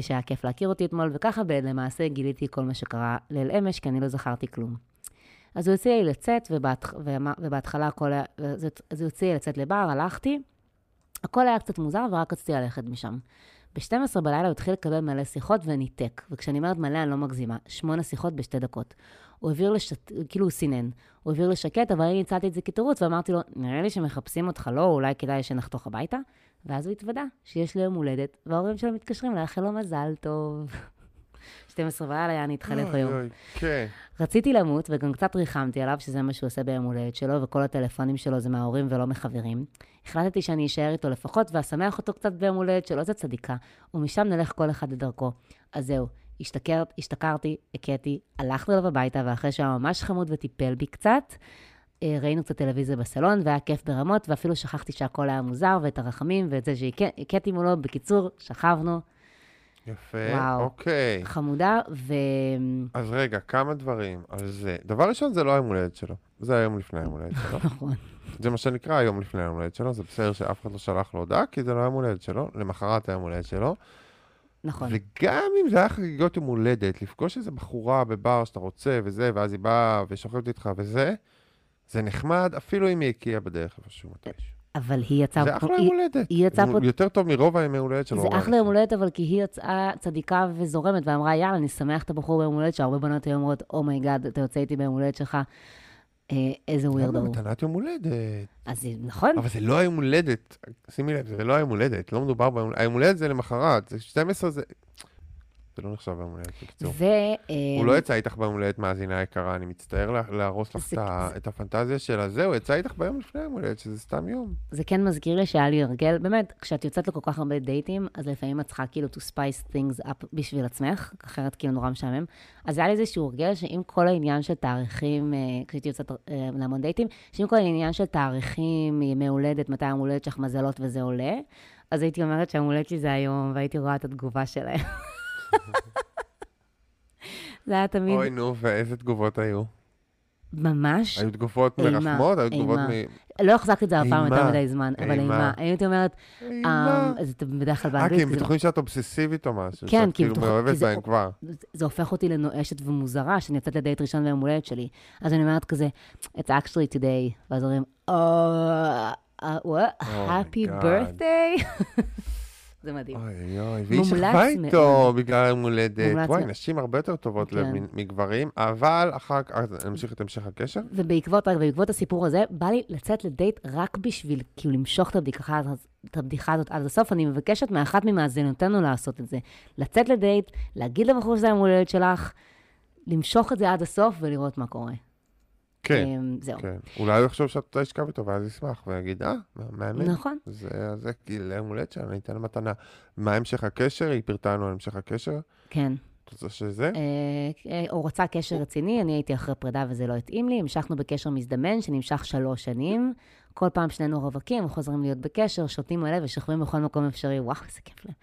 שהיה כיף להכיר אותי אתמול, וככה למעשה גיליתי כל מה שקרה ליל אמש, כי אני לא זכרתי כלום. אז הוא הציע לי לצאת, ובהתח... ובהתחלה הכל היה... אז הוא הציע לי לצאת לבר, הלכתי. הכל היה קצת מוזר, ורק רציתי ללכת משם. ב-12 בלילה הוא התחיל לקבל מלא שיחות וניתק. וכשאני אומרת מלא, אני לא מגזימה. שמונה שיחות בשתי דקות. הוא העביר לשת... כאילו הוא סינן. הוא העביר לשקט, אבל אני ניצלתי את זה כתירוץ, ואמרתי לו, נראה לי שמחפשים אותך, לא, אולי כדאי שנחתוך הביתה. ואז הוא התוודה שיש לו יום הולדת, וההורים שלו מתקשרים לאחל לו מזל טוב. 12 בלילה, יעני התחלף אוי, היום. כן. רציתי למות, וגם קצת ריחמתי עליו, שזה מה שהוא עושה ביום הולדת שלו, וכל הטלפונים שלו זה מההורים ולא מחברים. החלטתי שאני אשאר איתו לפחות, ואשמח אותו קצת ביום הולדת שלו, זה צדיקה. ומשם נלך כל אחד לדרכו. אז זהו, השתכר, השתכרתי, הכיתי, הלכנו אליו הביתה, ואחרי שהוא היה ממש חמוד וטיפל בי קצת, אה, ראינו קצת טלוויזיה בסלון, והיה כיף ברמות, ואפילו שכחתי שהכל היה מוזר, ואת הרחמים, ואת זה שהכיתי מולו. בקיצור, שכבנו, יפה, וואו. אוקיי. חמודה, ו... אז רגע, כמה דברים על זה. דבר ראשון, זה לא היום הולדת שלו. זה היום לפני היום הולדת שלו. [laughs] נכון. זה מה שנקרא היום לפני היום הולדת שלו, זה בסדר שאף אחד לא שלח לו הודעה, כי זה לא היום הולדת שלו, למחרת היום הולדת שלו. נכון. וגם אם זה היה חגיגות יום הולדת, לפגוש איזה בחורה בבר שאתה רוצה וזה, ואז היא באה ושוכבת איתך וזה, זה נחמד, אפילו אם היא הקיאה בדרך איפשהו מתישהו. אבל היא יצאה... זה אחלה יום הולדת. היא יצאה פה- יותר טוב מרוב הימי הולדת של זה אחלה יום. הולדת, אבל כי היא יצאה צדיקה וזורמת, ואמרה, יאללה, אני שמח את הבחור ביום הולדת, שהרבה בנות היו אומרות, oh my god, אתה יוצא איתי ביום הולדת שלך, אה, איזה weird? הוא. מתנת יום הולדת. אז נכון, אבל זה לא היום הולדת, שימי לב, זה לא היום הולדת, לא מדובר ביום היום הולדת זה למחרת, זה 12 זה... זה לא נחשב ביום הולדת, בקיצור. ו... אה, הוא לא יצא איתך ביום הולדת מאזינה יקרה, אני מצטער לה- להרוס לך את הפנטזיה שלה, זהו, יצא איתך ביום לפני היום הולדת, שזה סתם יום. זה כן מזכיר לי שהיה לי הרגל, באמת, כשאת יוצאת לכל כך הרבה דייטים, אז לפעמים את צריכה כאילו to spice things up בשביל עצמך, אחרת כאילו נורא משעמם. אז היה לי איזשהו הרגל שאם כל העניין של תאריכים, אה, כשהייתי יוצאת אה, להמון דייטים, שאם כל העניין של תאריכים, ימי הולדת, מתי יום הולדת שלך מזלות וזה עולה, אז הייתי אומרת שהיום הולדת שלי זה היום, והייתי רואה את התגובה שלהם. [laughs] זה היה תמיד אוי, נו, ואיזה תגובות היו? ממש, היו תגובות אימה, מרחמות? היו תגובות. מ... לא החזקתי את זה הפעם יותר מדי זמן, אבל אימה. הייתי אומרת. אה, זה בדרך כלל אה, באנגלית. כי הם כי זה- בטוחים שאת אובססיבית או משהו, כן, שאת כי כאילו בטוח- כי מאוהבת זה- בהם כבר. זה הופך אותי לנואשת ומוזרה, שאני יוצאת לדייט ראשון ביום הולדת שלי. אז אני אומרת כזה, it's actually today, ואז אומרים, oh, uh, what, happy God. birthday? [laughs] זה מדהים. אוי אוי, והיא שכבה איתו. בגלל יום הולדת. וואי. נשים הרבה יותר טובות כן. מגברים, אבל אחר כך, נמשיך את המשך הקשר? ובעקבות, הסיפור הזה, בא לי לצאת לדייט רק בשביל כאילו למשוך את הבדיחה, את הבדיחה הזאת עד הסוף. אני מבקשת מאחת ממאזינותינו לעשות את זה. לצאת לדייט, להגיד לבחור שזה היום הולדת שלך, למשוך את זה עד הסוף ולראות מה קורה. כן, אמ, זהו. כן. אולי הוא יחשוב שאת לשכב איתו, ואז ישמח, ויגיד, אה, מהמם. נכון. זה, זה כאילו יום הולדת שלנו, אני אתן לה מתנה. מה המשך הקשר? היא פירטה לנו על המשך הקשר? כן. את רוצה שזה? אה, אה, הוא רצה קשר רציני, אני הייתי אחרי פרידה וזה לא התאים לי. המשכנו בקשר מזדמן שנמשך שלוש שנים. כל פעם שנינו רווקים, חוזרים להיות בקשר, שותים מלא ושוכבים בכל מקום אפשרי. וואו, איזה כיף להם.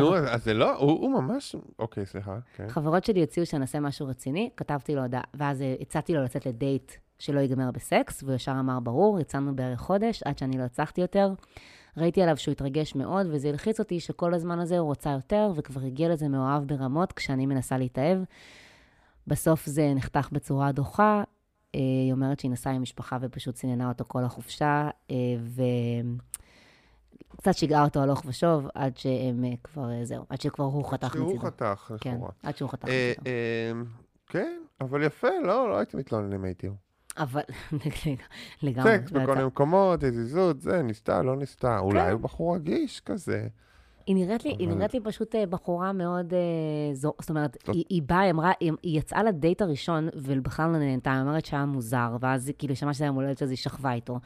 נו, אז זה לא, הוא הוא ממש... אוקיי, סליחה, כן. חברות שלי הציעו שנעשה משהו רציני, כתבתי לו הודעה, ואז אה, הצעתי לו לצאת לדייט שלא ייגמר בסקס, והוא ישר אמר, ברור, יצאנו בערך חודש, עד שאני לא הצלחתי יותר. ראיתי עליו שהוא התרגש מאוד, וזה הלחיץ אותי שכל הזמן הזה הוא רוצה יותר, וכבר הגיע לזה מאוהב ברמות כשאני מנסה להתאהב. בסוף זה נחתך בצורה דוחה. אה, היא אומרת שהיא נסעה עם משפחה ופשוט סיננה אותו כל החופשה, אה, וקצת שיגעה אותו הלוך ושוב, עד שהם אה, כבר, זהו, עד שכבר הוא חתך שהוא מצידו. חתך, כן, לכאורה. עד שהוא חתך מצידו. כן, אבל יפה, לא, לא הייתי מתלונן אם הייתי. אבל [laughs] לגמרי. סקס בכל מיני. מקומות, הזיזות, זה, ניסתה, לא ניסתה. אולי כן. הוא בחור רגיש כזה. היא נראית לי, היא נראית לי פשוט אה, בחורה מאוד, אה, זו, זאת אומרת. היא, היא באה, היא אמרה, היא, היא יצאה לדייט הראשון, ובכלל לא נהנתה, היא אומרת שהיה מוזר, ואז היא כאילו שמעה שזה היה מולדת אז היא שכבה איתו,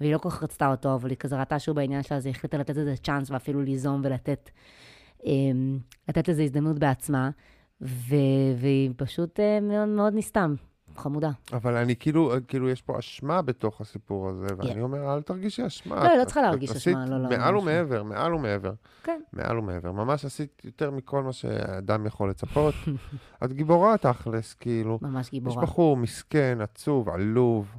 והיא לא כל כך רצתה אותו, אבל היא כזה ראתה שהוא בעניין שלה, אז היא החליטה לתת לזה צ'אנס, ואפילו ליזום ולתת אה, לתת לזה הזדמנות בעצמה, ו, והיא פשוט אה, מאוד מאוד נסתם, חמודה. אבל אני כאילו, כאילו, יש פה אשמה בתוך הסיפור הזה, ואני כן. אומר, אל תרגישי אשמה. לא, לא את- צריכה את להרגיש אשמה, לא, לא, מעל לא. ומעבר, מעל ומעבר. כן. מעל ומעבר. ממש עשית יותר מכל מה שאדם יכול לצפות. [laughs] את גיבורה תכלס, כאילו. ממש יש גיבורה. בחור מסכן, עצוב, עלוב,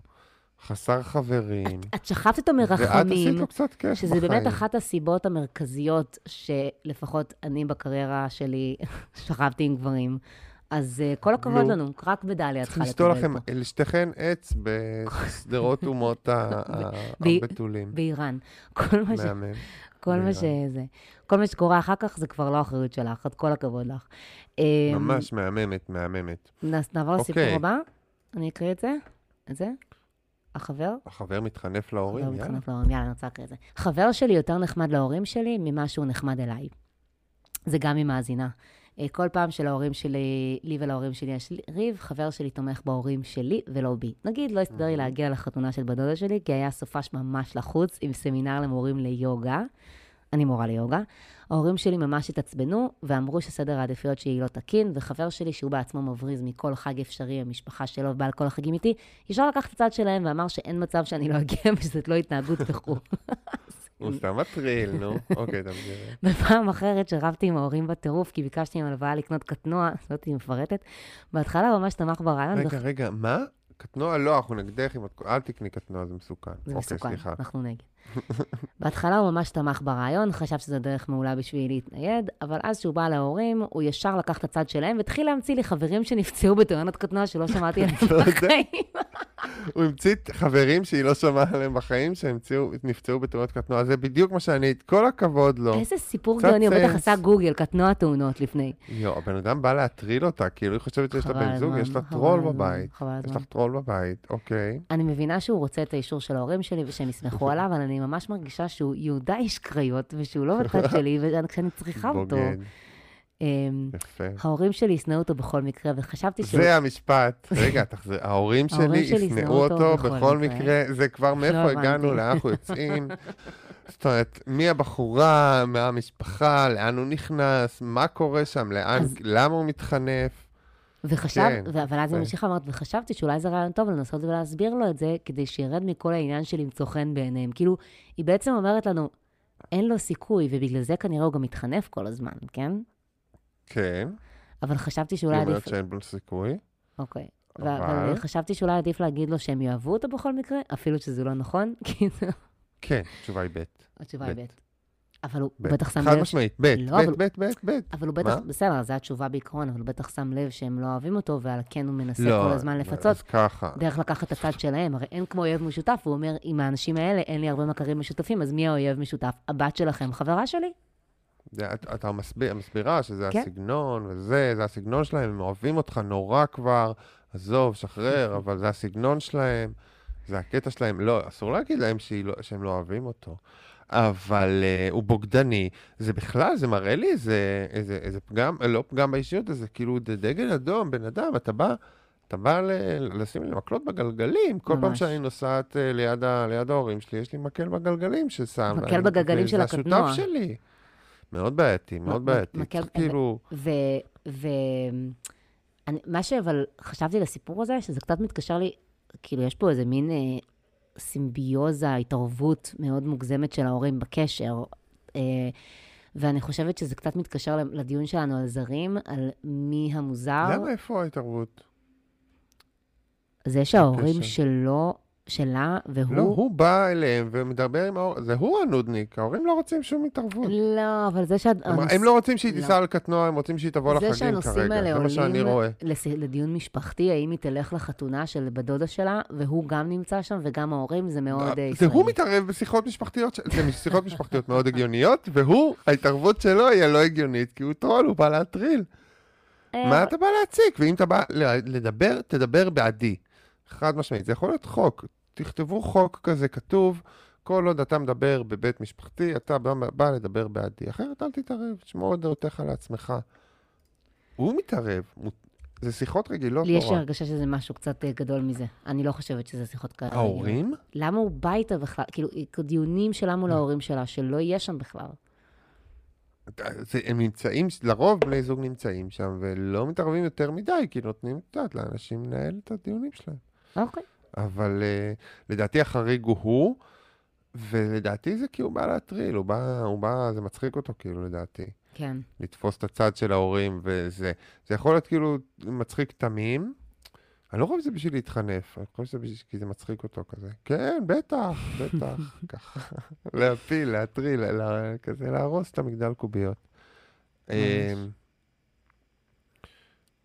חסר חברים. את שכבת אותו ואת מרחמים. עשית לו קצת כיף שזה בחיים. באמת אחת הסיבות המרכזיות שלפחות אני בקריירה שלי [laughs] שכבתי עם גברים. אז uh, כל הכבוד נו. לנו, רק בדליה צריכה לשתול לקבל לכם, פה. לשתיכן עץ בשדרות אומות [laughs] הבתולים. באיראן. כל מה, ש... מהמם. כל מה. שזה. כל מה שקורה אחר כך זה כבר לא אחריות שלך, אז כל הכבוד לך. אמ, ממש מהממת, מהממת. נעבור לסיפור אוקיי. הבא. אני אקריא את זה. את זה. החבר. החבר מתחנף להורים, יאללה. מתחנף להורים, יאללה, אני רוצה להקריא את זה. חבר שלי יותר נחמד להורים שלי ממה שהוא נחמד אליי. זה גם ממאזינה. אה, כל פעם שלהורים שלי, לי ולהורים שלי יש ריב, חבר שלי תומך בהורים שלי ולא בי. נגיד, לא הסתדר לי להגיע לחתונה של בת דודה שלי, כי היה סופש ממש לחוץ עם סמינר למורים ליוגה. אני מורה ליוגה. ההורים שלי ממש התעצבנו ואמרו שסדר העדיפויות שלי לא תקין, וחבר שלי, שהוא בעצמו מבריז מכל חג אפשרי, המשפחה שלו ובא לכל החגים איתי, ישר לקח את הצד שלהם ואמר שאין מצב שאני לא אגיע [laughs] ושזאת לא התנהגות וכו'. הוא סתם מטריל, נו. אוקיי, תמשיכי. [laughs] בפעם אחרת שרבתי עם ההורים בטירוף, כי ביקשתי עם הלוואה לקנות קטנוע, זאתי מפרטת, בהתחלה ממש תמך ברעיון, רגע, רגע, מה? קטנוע לא, אנחנו נגדך. אל תקני קטנוע, זה מסוכן. זה אוקיי, מסוכן. אנחנו נגד. [laughs] בהתחלה הוא ממש תמך ברעיון, חשב שזו דרך מעולה בשביל להתנייד, אבל אז שהוא בא להורים, הוא ישר לקח את הצד שלהם והתחיל להמציא לי חברים שנפצעו בתאונת קטנוע שלא שמעתי עליהם [laughs] לא. בחיים. [laughs] הוא המציא חברים שהיא לא שמעה עליהם בחיים, שנפצעו בתאונות קטנוע. זה בדיוק מה שאני, כל הכבוד לו. איזה סיפור גאוני, הוא בטח. עשה גוגל, קטנוע תאונות לפני. יואו, הבן אדם בא להטריל אותה, כאילו היא חושבת שיש לה בן זוג, יש לה טרול בבית. יש. לך טרול בבית, אוקיי. אני מבינה שהוא רוצה את האישור של ההורים שלי ושהם יסמכו עליו, אבל אני ממש מרגישה שהוא יהודה איש קריות, ושהוא לא בצד [laughs] שלי, וכשאני צריכה אותו. אמ, יפה. ההורים שלי ישנאו אותו בכל מקרה, וחשבתי שהוא... זה המשפט. רגע, תחזיר. ההורים שלי ישנאו אותו בכל מקרה. זה כבר מאיפה לא הגענו, הבנתי. לאן אנחנו יוצאים. [laughs] זאת אומרת, מי הבחורה, מה המשפחה, לאן הוא נכנס, מה קורה שם, למה הוא מתחנף. וחשב, כן, ו- אבל אז יפה. היא ממשיכה ואומרת, וחשבתי שאולי זה רעיון טוב לנסות ולהסביר לו את זה, כדי שירד מכל העניין של למצוא חן בעיניהם. כאילו, היא בעצם אומרת לנו, אין לו סיכוי, ובגלל זה כנראה הוא גם מתחנף כל הזמן, כן? כן, אבל חשבתי היא שאולי אומרת עדיף... שאין בו סיכוי. אוקיי. אבל- אבל חשבתי שאולי עדיף להגיד לו שהם יאהבו אותו בכל מקרה, אפילו שזה לא נכון, [laughs] כי זו... כן, התשובה היא ב'. התשובה היא ב'. אבל הוא. בטח שם חד לב... משמעית, ב', לא, ב', אבל- ב', ב', ב'. אבל הוא בטח, מה? בסדר, זו התשובה בעיקרון, אבל הוא בטח שם לב שהם לא אוהבים אותו, ועל כן הוא מנסה לא, כל הזמן לפצות. אז ככה. דרך לקחת את הצד שלהם, הרי אין כמו אויב משותף, הוא אומר, עם האנשים האלה אין לי הרבה מכרים משותפים, אז מי האויב משותף? הבת שלכם חברה שלי? את- אתה מסביר, מסבירה שזה כן. הסגנון, וזה, זה הסגנון שלהם, הם אוהבים אותך נורא כבר, עזוב, שחרר, אבל זה הסגנון שלהם, זה הקטע שלהם. לא, אסור להגיד להם לא, שהם לא אוהבים אותו. אבל uh, הוא בוגדני, זה בכלל, זה מראה לי איזה, איזה, איזה פגם, לא פגם באישיות, זה כאילו זה דגל אדום, בן אדם, אתה בא, אתה בא ל, לשים לי מקלות בגלגלים, כל פעם ממש. שאני נוסעת uh, ליד, ה, ליד ההורים שלי, יש לי מקל בגלגלים ששם. מקל בגלגלים של הקטנוע. השותף שלי. מאוד בעייתי, מאוד בעייתי. מקל- כאילו... ו... ו... אני, מה שאבל חשבתי לסיפור הזה, שזה קצת מתקשר לי, כאילו, יש פה איזה מין אה, סימביוזה, התערבות מאוד מוגזמת של ההורים בקשר. אה, ואני חושבת שזה קצת מתקשר לדיון שלנו על זרים, על מי המוזר. למה איפה ההתערבות? זה שההורים. שלו, שלה, והוא... לא, הוא בא אליהם ומדבר עם ההורים, זה הוא הנודניק, ההורים לא רוצים שום התערבות. לא, אבל זה שה... הם- הם לא רוצים שהיא לא. תיסע על קטנוע, הם רוצים שהיא תבוא לחגים כרגע, זה מה שאני רואה. לס- לדיון משפחתי, האם היא תלך לחתונה של בת דודה שלה, והוא גם נמצא שם, וגם ההורים, זה מאוד אה, זה ישראלי. הוא מתערב בשיחות משפחתיות, זה שיחות משפחתיות מאוד הגיוניות, והוא, ההתערבות שלו היא הלא הגיונית, כי הוא טרול, הוא בא להטריל. אה, מה אתה בא להציק? ואם אתה בא לדבר, תדבר בעדי. חד משמעית. זה יכול להיות חוק. תכתבו חוק כזה כתוב, כל עוד אתה מדבר בבית משפחתי, אתה בא, בא לדבר בעדי. אחרת אל תתערב, שמור את דעותיך לעצמך. הוא מתערב. זה שיחות רגילות לי יש. הרגשה שזה משהו קצת אה, גדול מזה. אני לא חושבת שזה שיחות כאלה. ההורים? למה הוא בא איתה בכלל? כאילו, דיונים שלה מול ההורים שלה, שלא יהיה שם בכלל. זה, הם נמצאים, לרוב בני זוג נמצאים שם, ולא מתערבים יותר מדי, כי נותנים קצת לאנשים לנהל את הדיונים שלהם. אוקיי. אבל uh, לדעתי החריג הוא הוא, ולדעתי זה כי הוא בא להטריל, הוא בא, הוא בא, זה מצחיק אותו כאילו לדעתי, כן. לתפוס את הצד של ההורים, וזה זה יכול להיות כאילו מצחיק תמים. אני לא חושב שזה בשביל להתחנף, אני חושב שזה בשביל, כי זה מצחיק אותו כזה. כן, בטח, בטח, [laughs] ככה. להפיל, להטריל, לה, כזה להרוס את המגדל קוביות.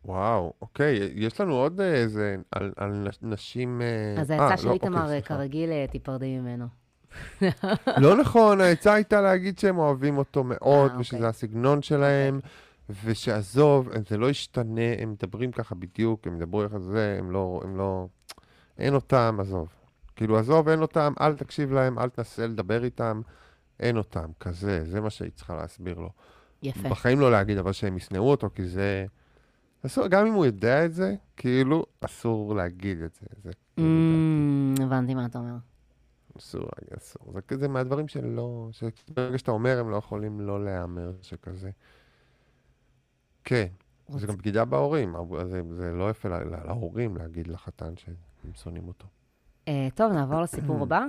וואו, אוקיי, יש לנו עוד איזה, על, על נש- נשים... אה, אז אה, העצה לא, של אוקיי, איתמר, סליחה. כרגיל, אה, תיפרדי ממנו. [laughs] לא נכון, העצה הייתה להגיד שהם אוהבים אותו מאוד, אה, ושזה אוקיי. הסגנון שלהם, ושעזוב, זה לא ישתנה, הם מדברים ככה בדיוק, הם ידברו איך זה, הם לא, הם לא, אין אותם, עזוב. כאילו, עזוב, אין אותם, אל תקשיב להם, אל תנסה לדבר איתם, אין אותם, כזה, זה מה שהיא צריכה להסביר לו. יפה. בחיים לא להגיד, אבל שהם ישנאו אותו, כי זה... אסור, גם אם הוא יודע את זה, כאילו, אסור להגיד את זה. זה Mm, הבנתי מה אתה אומר. אסור אסור. זה כזה מהדברים שלא... שברגע שאתה אומר, הם לא יכולים לא להיאמר, שכזה. כן, זה גם בגידה בהורים. זה, זה לא יפה לה, לה, להורים להגיד לחתן שהם שונאים אותו. אה, טוב, נעבור לסיפור הבא.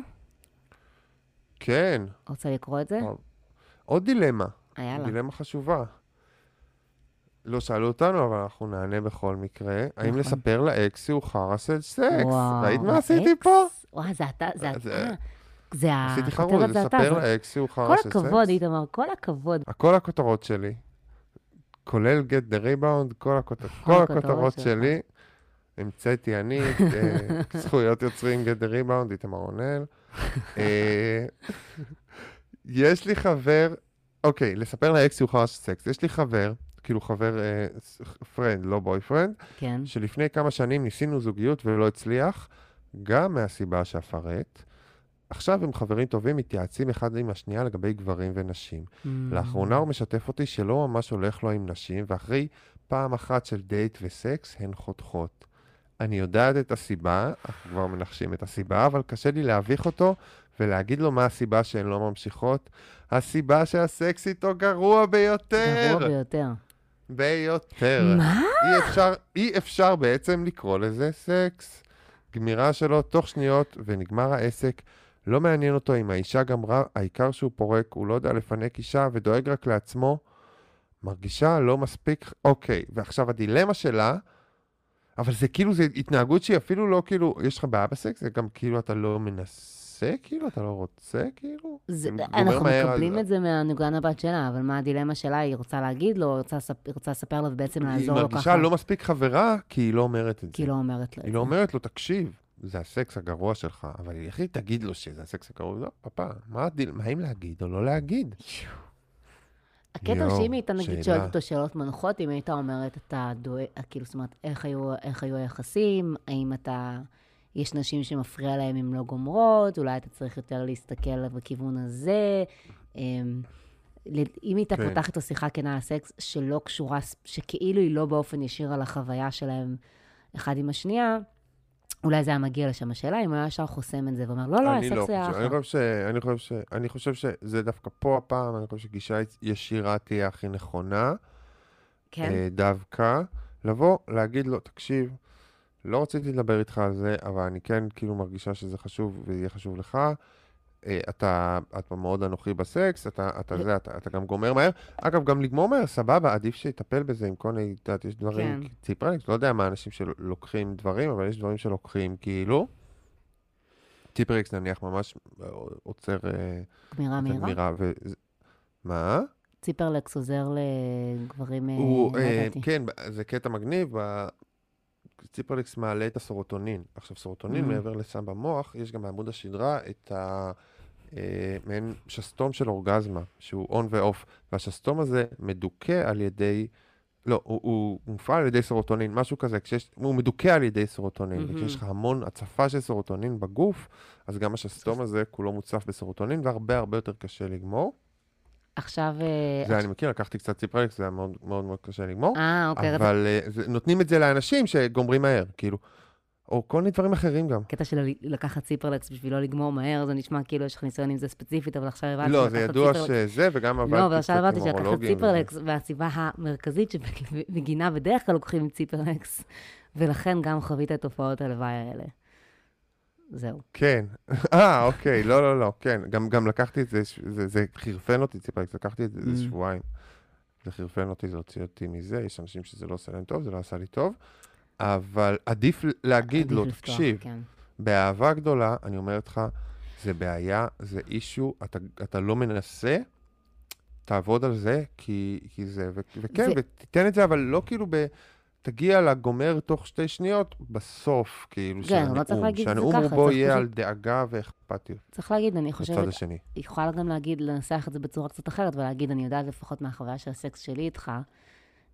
כן, רוצה לקרוא את זה? עוד דילמה. יאללה. דילמה חשובה. לא שאלו אותנו, אבל אנחנו נענה בכל מקרה. האם נכון. לספר לאקס שהוא חרא של סקס? וואו, ראית מה? עשיתי פה? וואי, זה אתה, זה זה- אתה. זה ה... עשיתי אתה. לספר לאקס שהוא חרא כל של סקס. הכבוד, איתמר, כל הכבוד. כל הכותרות שלי, כולל get the rebound, כל כל הכותרות. שלי, המצאתי אני, אה, [laughs] זכויות יוצרים get the rebound, איתמר רונל. אה, יש לי חבר, אוקיי, לספר לאקס שהוא חרא של סקס. יש לי חבר, כאילו חבר, friend, לא boyfriend, כן. שלפני כמה שנים ניסינו זוגיות ולא הצליח, גם מהסיבה שאפרט. עכשיו הם חברים טובים, מתייעצים אחד עם השנייה לגבי גברים ונשים. Mm. לאחרונה הוא משתף אותי שלא ממש הולך לו עם נשים, ואחרי פעם אחת של דייט וסקס, הן חותכות. אני יודעת את הסיבה, אנחנו כבר מנחשים את הסיבה, אבל קשה לי להביך אותו ולהגיד לו מה הסיבה שהן לא ממשיכות. הסיבה שהסקס איתו גרוע ביותר. גרוע ביותר. ביותר. מה? אי אפשר, אי אפשר בעצם לקרוא לזה סקס. גמירה שלו תוך שניות ונגמר העסק. לא מעניין אותו אם האישה גמרה, העיקר שהוא פורק, הוא לא יודע לפנק אישה ודואג רק לעצמו. מרגישה לא מספיק, אוקיי, ועכשיו הדילמה שלה, אבל זה כאילו, זה התנהגות שהיא אפילו לא כאילו, יש לך בעיה בסקס, זה גם כאילו אתה לא מנסה, כאילו, אתה לא רוצה, כאילו? זה, אנחנו מקבלים אז- את זה מהנוגן הבת שלה, אבל מה הדילמה שלה? היא רוצה להגיד לו, היא רוצה. היא רוצה לספר לו ובעצם היא לעזור לו ככה. מרגישה לא מספיק חברה, כי היא לא אומרת את זה. כי היא לא אומרת לו היא. לא אומרת לו, תקשיב, זה הסקס הגרוע שלך, אבל היא הכי תגיד לו שזה הסקס הגרוע, לא, פאפה, מה הדיל, מה אם להגיד או לא להגיד? הקטע שאם היית נגיד. שואלת אותו שאלות מנחות, אם היית אומרת, אתה דואג, כאילו, זאת אומרת, איך היו היחסים, האם אתה, יש נשים שמפריע להם אם לא גומרות, אולי אתה צריך יותר להסתכל בכיוון הזה. אמ, אם היית כן. פותחת לו שיחה כנה על סקס שלא קשורה, שכאילו היא לא באופן ישיר על החוויה שלהם אחד עם השנייה, אולי זה היה מגיע לשם. השאלה אם הוא היה ישר חוסם את זה ואומר, לא, לא, הסקס היה חושב, אני ש, אני, חושב ש, אני חושב שזה דווקא פה הפעם, אני חושב שגישה ישירה תהיה הכי נכונה, כן, אה, דווקא, לבוא, להגיד לו, תקשיב, לא רציתי לדבר איתך על זה, אבל אני כן כאילו מרגישה שזה חשוב ויהיה חשוב לך. אה, אתה, אתה מאוד אנוכי בסקס, אתה, אתה זה, אתה, אתה גם גומר מהר. אגב, גם לגמור מהר, סבבה, עדיף שיטפל בזה עם כל מיני, את יודעת, יש דברים, כן. ציפרלקס, לא יודע מה אנשים שלוקחים דברים, אבל יש דברים שלוקחים כאילו. ציפרלקס נניח ממש אה, עוצר אה, גמירה מהירה. הגמירה. ו... מה? ציפרלקס עוזר לגברים, הוא, לא אה. כן, זה קטע מגניב, ציפרליקס מעלה את הסרוטונין. עכשיו, סרוטונין, Mhm. מעבר לסם במוח, יש גם בעמוד השדרה את ה... אה, מעין שסתום של אורגזמה, שהוא און ואוף, והשסתום הזה מדוכא על ידי... לא, הוא, הוא מופעל על ידי סרוטונין, משהו כזה, כשיש, הוא מדוכא על ידי סרוטונין, מהמם. וכשיש לך המון הצפה של סרוטונין בגוף, אז גם השסתום הזה כולו מוצף בסרוטונין, והרבה הרבה יותר קשה לגמור. עכשיו... אה, זה אני מכיר, לקחתי קצת ציפרליקס, זה היה מאוד מאוד מאוד קשה לגמור. אה, אוקיי, אבל אה, זה- נותנים את זה לאנשים שגומרים מהר, כאילו. או כל מיני דברים אחרים גם. קטע של לקחת ציפרלקס בשביל לא לגמור מהר, זה נשמע כאילו יש לך ניסיון עם זה ספציפית, אבל עכשיו הבנתי לא, זה ידוע ציפרלקס- שזה, וגם עבדתי לא, אבל עכשיו הבנתי שלקחת וזה. ציפרלקס, והסיבה המרכזית שבגינה בדרך כלל לוקחים ציפרלקס, ולכן גם חווית את תופעות הלוואי האלה. זהו. כן. אה, אוקיי, לא, לא, לא, כן. גם, גם לקחתי את זה, ש- זה, זה חירפן אותי ציפרליקס, לקחתי את זה איזה Mm. שבועיים. זה חירפן אותי, זה הוציא אותי מזה, יש אנשים שזה לא עושה להם טוב, זה לא עשה לי טוב. אבל עדיף להגיד לו, תקשיב, כן. באהבה גדולה, אני אומר לך, זה בעיה, זה אישו, אתה, אתה לא מנסה, תעבוד על זה, כי, כי זה, ו, וכן, זה- ותיתן את זה, אבל לא כאילו ב... תגיע לגומר תוך שתי שניות, בסוף, כאילו, של כן, הנאום. לא צריך להגיד את זה שהנאום ככה, בו צריך יהיה פשוט- על דאגה ואכפתיות צריך להגיד, אני בצד חושבת, השני. היא יכולה גם להגיד, לנסח את זה בצורה קצת אחרת, ולהגיד, אני יודעת לפחות מהחוויה של הסקס שלי איתך,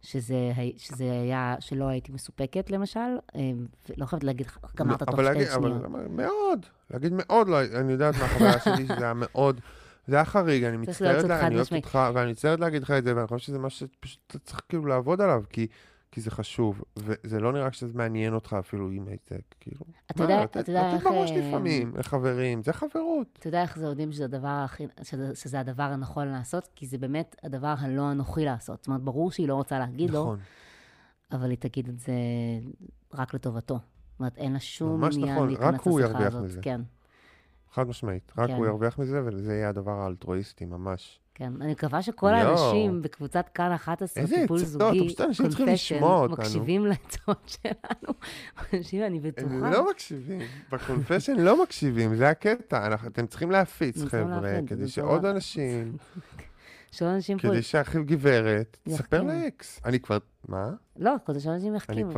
שזה, שזה היה, שלא הייתי מסופקת, למשל, אה, לא חייבת להגיד, גמרת לא, תוך אבל שתי אבל שניות. אבל מאוד, להגיד מאוד, לא, אני יודעת מהחוויה [laughs] שלי שזה היה מאוד, זה היה חריג, אני מצטערת, לה- אני אוהבת. אותך, ואני מצטערת להגיד לך את זה, ואני חושב שזה משהו שפשוט צריך כאילו לעבוד עליו, כי... כי זה חשוב, וזה לא נראה שזה מעניין אותך אפילו עם הייטק, כאילו. אתה יודע- לתת- אתה יודע לתת איך, בראש אה, לפעמים, לחברים, זה חברות. אתה יודע איך זה יודעים שזה הדבר, הכי, שזה, שזה הדבר הנכון לעשות? כי זה באמת הדבר הלא אנוכי לעשות. זאת אומרת, ברור שהיא לא רוצה להגיד לו, נכון, אבל היא תגיד את זה רק לטובתו. זאת אומרת, אין לה שום ממש עניין נכון, להיכנס רק הוא לשיחה ירוויח הזאת. מזה. כן. חד משמעית. רק כן. הוא ירוויח מזה, וזה יהיה הדבר האלטרואיסטי, ממש. כן, אני מקווה שכל. האנשים בקבוצת כאן 11, איזה טיפול זוגי, אנשים אותנו. מקשיבים לעצות שלנו. [laughs] מקשיבים, אני בטוחה. הם לא מקשיבים, בקונפשן לא מקשיבים, זה הקטע, אנחנו- אתם צריכים להפיץ, חבר'ה, כדי זה שעוד. אנשים, [laughs] שעוד אנשים פה... כדי שאחיו גברת, תספר. לאקס. אני כבר, מה? לא, כדי שאנשים אני יחכימו.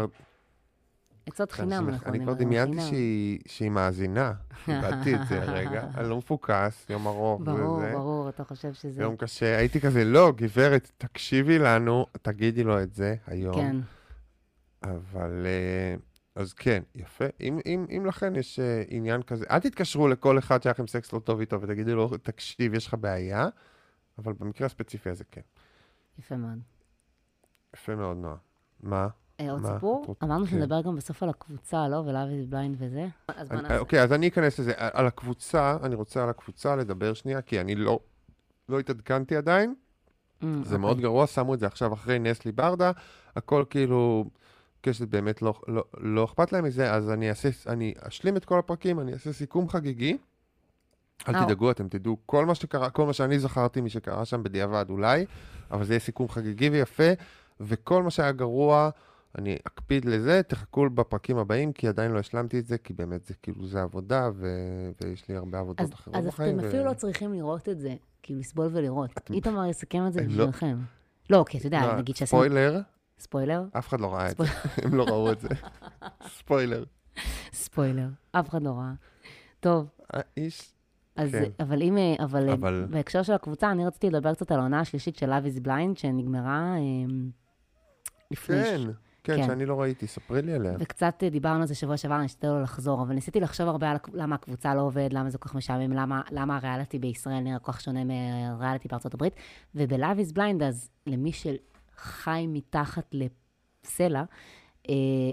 עצות חינם, אנחנו אני כבר דמיינתי. שהיא- מאזינה, איבדתי את זה רגע, [laughs] אני לא מפוקס, יום ארוך ברור, וזה. ברור, אתה חושב שזה... יום קשה, הייתי כזה, לא, גברת, תקשיבי לנו, תגידי לו את זה היום. כן. אבל, אה, אז כן, יפה. אם, אם, אם לכן יש אה, עניין כזה, אל תתקשרו לכל אחד שהיה לכם סקס לא טוב איתו ותגידו לו, תקשיב, יש לך בעיה, אבל במקרה הספציפי הזה כן. יפה מאוד. יפה מאוד, נועה. מה? אה, עוד? סיפור? אמרנו כן. שנדבר גם בסוף על הקבוצה, לא? ולאו איז בליינד וזה. אז אני- נעשה? אוקיי, אז אני אכנס לזה. על הקבוצה, אני רוצה על הקבוצה לדבר שנייה, כי אני לא, לא התעדכנתי עדיין. Mm, זה אוקיי. מאוד גרוע, שמו את זה עכשיו אחרי נסלי ברדה, הכל כאילו, קשת באמת לא, לא, לא אכפת להם מזה, אז אני אשלים את כל הפרקים, אני אעשה סיכום חגיגי. אל אה. תדאגו, אתם תדעו כל מה שקרה, כל מה שאני זכרתי משקרה שם בדיעבד אולי, אבל זה יהיה סיכום חגיגי ויפה, וכל מה שהיה גרוע, אני אקפיד לזה, תחכו בפרקים הבאים, כי עדיין לא השלמתי את זה, כי באמת זה כאילו, זה עבודה, ו... ויש לי הרבה עבודות אז, אחרות אז בחיים. אתם ו- אפילו לא צריכים לראות את זה, כאילו לסבול ולראות. איתמר יסכם את זה לא. בשבילכם. לא, כי אתה יודע, נגיד שעשינו... ספוילר, ספוילר? אף אחד לא ראה את זה, [laughs] הם לא ראו את זה. ספוילר. ספוילר. אף אחד לא ראה. טוב, האיש, אז, כן. אבל אם, אה, אבל, אבל- אבל... בהקשר של הקבוצה, אני רציתי לדבר קצת על העונה השלישית של Love is Blind, שנגמרה אה, לפני... כן, ש- כן, כן. שאני לא ראיתי, ספרי לי עליה. וקצת אה, דיברנו על זה שבוע שעבר, אני אשתדל לא לחזור, אבל ניסיתי לחשוב הרבה על למה הקבוצה לא עובד, למה זה כל כך משעמם, למה, למה הריאליטי בישראל נראה כל כך שונה מהריאליטי בארצות הברית. וב-Love is Blind, אז למי שחי מתחת לסלע,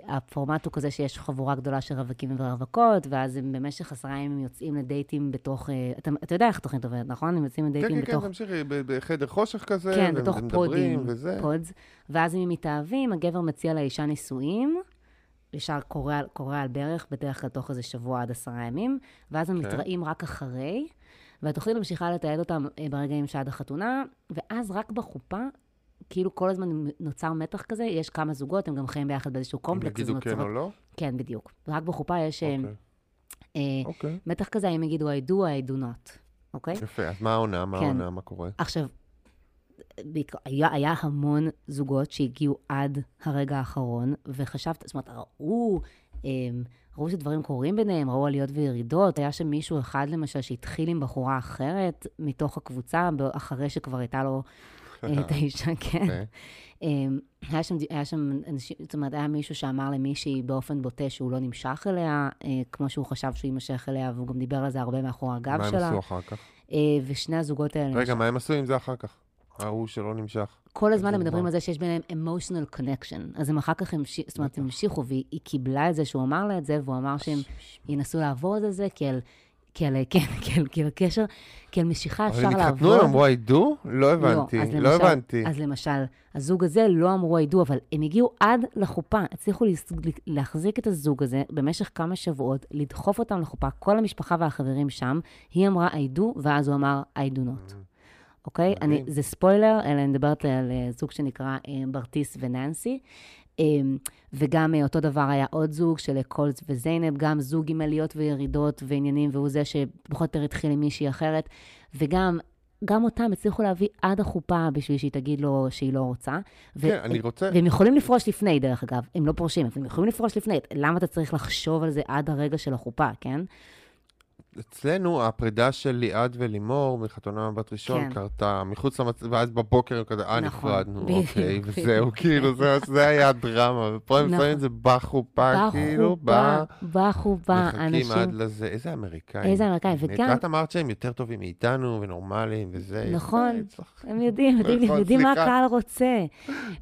הפורמט הוא כזה שיש חבורה גדולה של רווקים ורווקות, ואז הם במשך עשרה ימים יוצאים לדייטים בתוך... אה, אתה, אתה יודע איך התוכנית עובדת, נכון? הם יוצאים כן, לדייטים כן, כן, בתוך... תמשיכי, בחדר חושך כזה, כן, והם בתוך פודים, וזה. pods, ואז אם הם מתאהבים, הגבר מציע לאישה נישואים, ישר קורע, קורע על ברך, בדרך כלל תוך איזה שבוע עד עשרה ימים, ואז הם כן. מתראים רק אחרי, והתוכנית ממשיכה לתעד אותם אה, ברגעים שעד החתונה, ואז רק בחופה, כאילו כל הזמן נוצר מתח כזה, יש כמה זוגות, הם גם חיים ביחד באיזשהו הם קומפלקס, אז יגידו כן או לא? כן, בדיוק. רק בחופה יש אה, אוקיי, אה, אוקיי. מתח כזה, הם יגידו I do, I do not, אוקיי? יפה, אז מה העונה? מה כן. העונה? מה קורה? עכשיו, היה, היה המון זוגות שהגיעו עד הרגע האחרון, וחשבת, זאת אומרת, ראו, הם, ראו שדברים קורים ביניהם, ראו עליות וירידות. היה שם מישהו אחד, למשל, שהתחיל עם בחורה אחרת מתוך הקבוצה, אחרי שכבר הייתה לו את [laughs] האישה, כן. אוקיי. אמ, היה שם, היה שם אנשים, זאת אומרת, היה מישהו שאמר למישהי באופן בוטה שהוא לא נמשך אליה, אה, כמו שהוא חשב שהוא יימשך אליה, והוא גם דיבר על זה הרבה מאחורי הגב מה הם שלה. עשו אחר כך? אה, ושני הזוגות האלה, רגע, מה הם עשו עם זה אחר כך? ההוא שלא נמשך. כל הזמן הם מדברים. על זה שיש ביניהם emotional connection. אז הם אחר כך המשיכו, זאת אומרת, הם המשיכו, והיא היא קיבלה את זה שהוא אמר לה את זה, והוא אמר שהם ינסו לעבוד על זה, כי על, כי על, [laughs] כן, כי על, כי על קשר, כי על משיכה אבל אפשר הם לעבוד. התחתנו, הם אמרו I do? לא הבנתי, אז לא למשל- הבנתי. אז למשל, הזוג הזה לא אמרו הידו, אבל הם הגיעו עד לחופה, הצליחו להחזיק את הזוג הזה במשך כמה שבועות, לדחוף אותם לחופה, כל המשפחה והחברים שם, היא אמרה I do, ואז הוא אמר I do not. אוקיי? מדהים. אני, זה ספוילר, אלא אני מדברת על אה, זוג שנקרא אה, ברטיס וננסי. אה, וגם אה, אותו דבר היה עוד זוג של קולס וזיינב, גם זוג עם עליות וירידות ועניינים, והוא זה שפחות או יותר התחיל עם מישהי אחרת. וגם, גם אותם הצליחו להביא עד החופה בשביל שהיא תגיד לו שהיא לא רוצה. ו- כן, אני רוצה... והם יכולים לפרוש לפני, דרך אגב. הם לא פורשים, אבל הם יכולים לפרוש לפני. למה אתה צריך לחשוב על זה עד הרגע של החופה, כן? אצלנו הפרידה של ליעד ולימור מחתונה בת ראשון כן. קרתה מחוץ למצ... ואז בבוקר הם כזה, אה, נכון, נפרדנו, אוקיי. וזהו, כאילו, זה- זה היה הדרמה, ופה הם נכון. שמים את זה בחופה, כאילו, בחופה. בחופה, מחכים אנשים... עד לזה, איזה אמריקאים. איזה אמריקאים. וגם- את אמרת שהם יותר טובים מאיתנו ונורמליים וזה. נכון. הם יודעים, יודעים, נכון, מה. הקהל רוצה.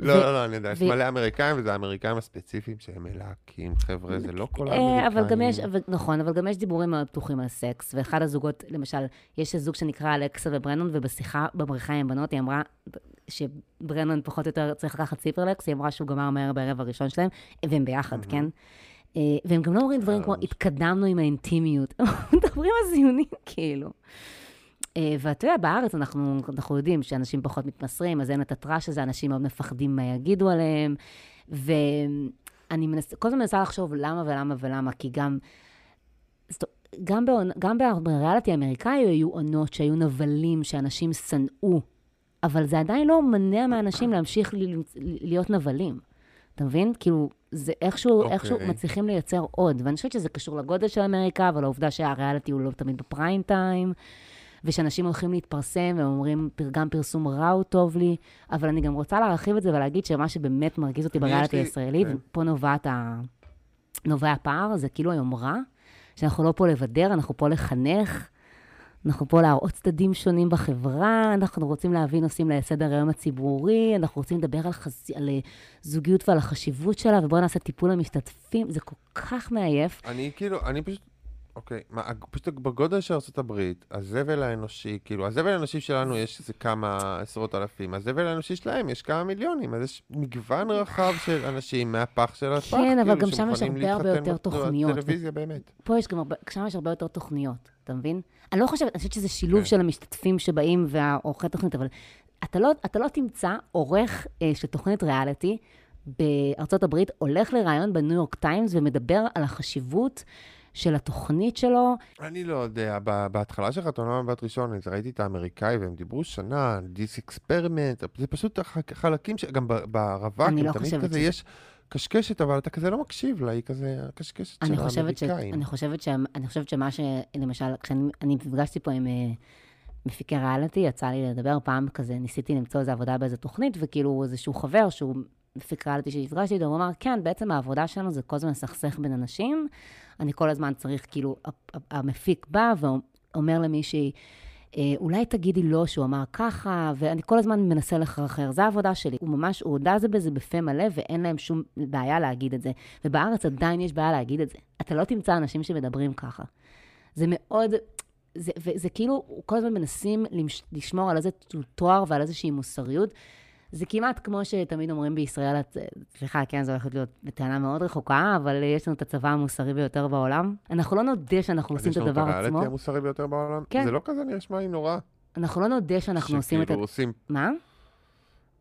לא, לא, לא, אני יודע, יש מלא אמריקאים, וזה האמריקאים הספציפיים שהם מלהקים, חבר'ה, זה לא כל אה, האמריקאים. אבל גם יש, אבל, נכון, אבל גם יש דיבורים מאוד פתוחים על סקס, ואחד הזוגות, למשל, יש זוג שנקרא אלכסה וברנון, ובשיחה בבריכה עם בנות, היא אמרה שברנון פחות או יותר צריך לקחת ציפרלקס, היא אמרה שהוא גמר מהר בערב הראשון שלהם, והם ביחד, כן? אה, והם גם לא אומרים דברים כמו, התקדמנו עם האינטימיות, [laughs] מדברים על זיונים, כאילו. אה, ואתה יודע, בארץ אנחנו, אנחנו יודעים שאנשים פחות מתמסרים, אז אין את הטראש הזה, אנשים מאוד מפחדים מה יגידו עליהם. ואני מנס, כל הזמן מנסה לחשוב למה ולמה ולמה, כי גם... גם, בעונ... גם בריאליטי האמריקאי היו עונות שהיו נבלים שאנשים שנאו, אבל זה עדיין לא מונע מאנשים להמשיך להיות נבלים. אתה מבין? כאילו, זה איכשהו, אוקיי. איכשהו מצליחים לייצר עוד. ואני חושבת שזה קשור לגודל של אמריקה, ולעובדה שהריאליטי הוא לא תמיד בפריים טיים, ושאנשים הולכים להתפרסם, והם אומרים, "פר- גם פרסום רע הוא טוב לי, אבל אני גם רוצה להרחיב את זה ולהגיד שמה שבאמת מרגיז אותי בריאליטי לי- הישראלי, כן. ופה נובעת ה... נובע הפער, זה כאילו היומרה, שאנחנו לא פה לבדר, אנחנו פה לחנך. אנחנו פה להראות צדדים שונים בחברה, אנחנו רוצים להביא נושאים לסדר היום הציבורי, אנחנו רוצים לדבר על, חז... על אה, זוגיות ועל החשיבות שלה, ובואו נעשה טיפול למשתתפים, זה כל כך מעייף. אני כאילו, אני פשוט, אוקיי, מה, פשוט בגודל של ארה"ב, הזבל האנושי, כאילו, הזבל האנושי שלנו יש איזה כמה עשרות אלפים, הזבל האנושי שלהם יש כמה מיליונים, אז יש מגוון רחב של אנשים מהפח של הפח, כן, אבל כאילו, גם שם יש הרבה הרבה יותר תוכניות. טלוויזיה באמת. פה יש גם הרבה, שם יש הרבה יותר תוכניות, אתה מבין? אני לא חושבת, אני חושבת שזה שילוב כן. של המשתתפים שבאים והעורכי תוכנית, אבל אתה לא, אתה לא תמצא עורך אה, של תוכנית ריאליטי בארצות הברית, הולך לראיון בניו יורק טיימס ומדבר על החשיבות של התוכנית שלו. אני לא יודע, בהתחלה של חתונה מבט ראשון, אז ראיתי את האמריקאי והם דיברו שנה, this experiment, זה פשוט חלקים, גם ב- בערבה, אני הם לא חושבת כזה, שזה- יש קשקשת, אבל אתה כזה לא מקשיב לה, היא כזה הקשקשת של אני חושבת, ש, האמריקאים. אני, חושבת ש, אני חושבת שמה ש... למשל, כשאני אני נפגשתי פה עם אה, מפיקי ריאליטי, יצא לי לדבר פעם כזה, ניסיתי למצוא איזו עבודה באיזו תוכנית, וכאילו איזשהו חבר שהוא מפיק ריאליטי שנפגשתי איתו, הוא אמר, כן, בעצם העבודה שלנו זה כל הזמן לסכסך בין אנשים. אני כל הזמן צריך, כאילו, המפיק בא ואומר למישהי, אה, אולי תגידי לו שהוא אמר ככה, ואני כל הזמן מנסה לחרחר, זו העבודה שלי. הוא ממש, הוא הודה זה בזה בפה מלא, ואין להם שום בעיה להגיד את זה. ובארץ עדיין יש בעיה להגיד את זה. אתה לא תמצא אנשים שמדברים ככה. זה מאוד, זה, וזה כאילו, כל הזמן מנסים לשמור על איזה תואר ועל איזושהי מוסריות. זה כמעט כמו שתמיד אומרים בישראל, את- סליחה, כן, זו הולכת להיות בטענה מאוד רחוקה, אבל יש לנו את הצבא המוסרי ביותר בעולם. אנחנו לא נודה שאנחנו עושים יש את לנו הדבר הריאליטי עצמו. המוסרי ביותר בעולם? כן. זה לא כזה נשמע לי נורא. אנחנו לא נודה שאנחנו עושים את. שכאילו עושים, מה?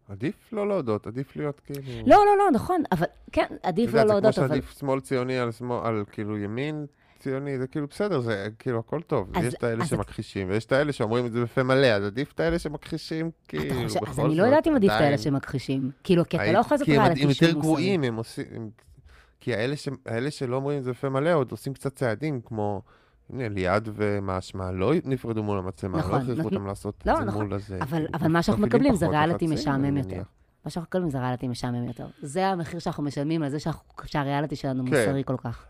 עדיף לא להודות, עדיף להיות כאילו... לא, לא, לא, נכון, אבל כן, עדיף לא להודות, זה כמו אבל... שעדיף שמאל ציוני על שמאל, על כאילו ימין ציוני, זה כאילו בסדר, זה כאילו הכל טוב. אז- יש את האלה אז- שמכחישים, ויש את האלה שאומרים את זה בפה מלא, אז עדיף את האלה שמכחישים, כאילו, בכל אז זאת. אני לא יודעת אם עדיף את האלה. שמכחישים. כאילו, כי אתה לא יכול לעשות כי הם- יותר. גרועים, הם עושים... כי האלה ש- האלה שלא אומרים את זה בפה מלא, עוד עושים קצת צעדים, כמו... הנה, ליעד ומשמע לא נפרדו מול המצלמה, נכון, לא הכריחו אותם לעשות לא, את זה נכון, מול הזה. אבל- אבל מה שאנחנו מקבלים זה ריאליטי משעמם יותר. מה שאנחנו מקבלים זה ריאליטי משעמם יותר. זה המחיר שאנחנו משלמים על זה שהריאליטי שלנו כן. מוסרי כל כך.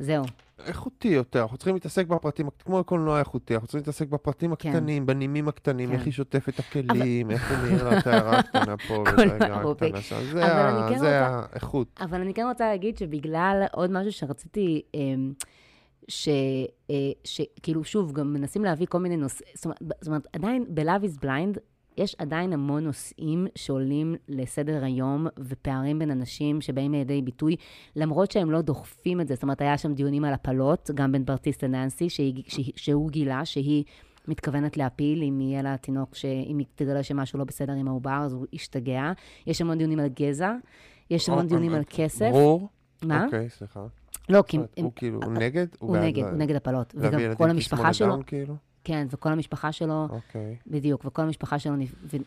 זהו. איכותי יותר, אנחנו צריכים להתעסק בפרטים, כמו קולנוע איכותי, אנחנו צריכים להתעסק בפרטים כן. הקטנים, בנימים הקטנים, כן. איך היא [laughs] שוטפת הכלים, איך מעיר לה את ההערה הקטנה פה, ואת ההערה. הקטנה שם, זה ה- כן זה רוצה- האיכות. אבל אני כן רוצה להגיד שבגלל עוד משהו שרציתי, אמ, ש... אה, שכאילו, שוב, גם מנסים להביא כל מיני נושאים, זאת אומרת, עדיין ב-Love is Blind, יש עדיין המון נושאים שעולים לסדר היום, ופערים בין אנשים שבאים לידי ביטוי, למרות שהם לא דוחפים את זה. זאת אומרת, היה שם דיונים על הפלות, גם בין ברטיס לננסי, שהוא גילה שהיא מתכוונת להפיל, אם יהיה לה תינוק, ש... אם היא תגלה שמשהו לא בסדר עם העובר, אז הוא ישתגע. יש המון דיונים על גזע, יש המון או- דיונים או- על כסף. ברור. מה? אוקיי, סליחה. לא, כי... הוא כאילו, הוא אה, נגד? הוא נגד, הוא נגד הפלות. וגם כל המשפחה שלו, כאילו? כן, וכל המשפחה שלו, אוקיי. בדיוק, וכל המשפחה שלו,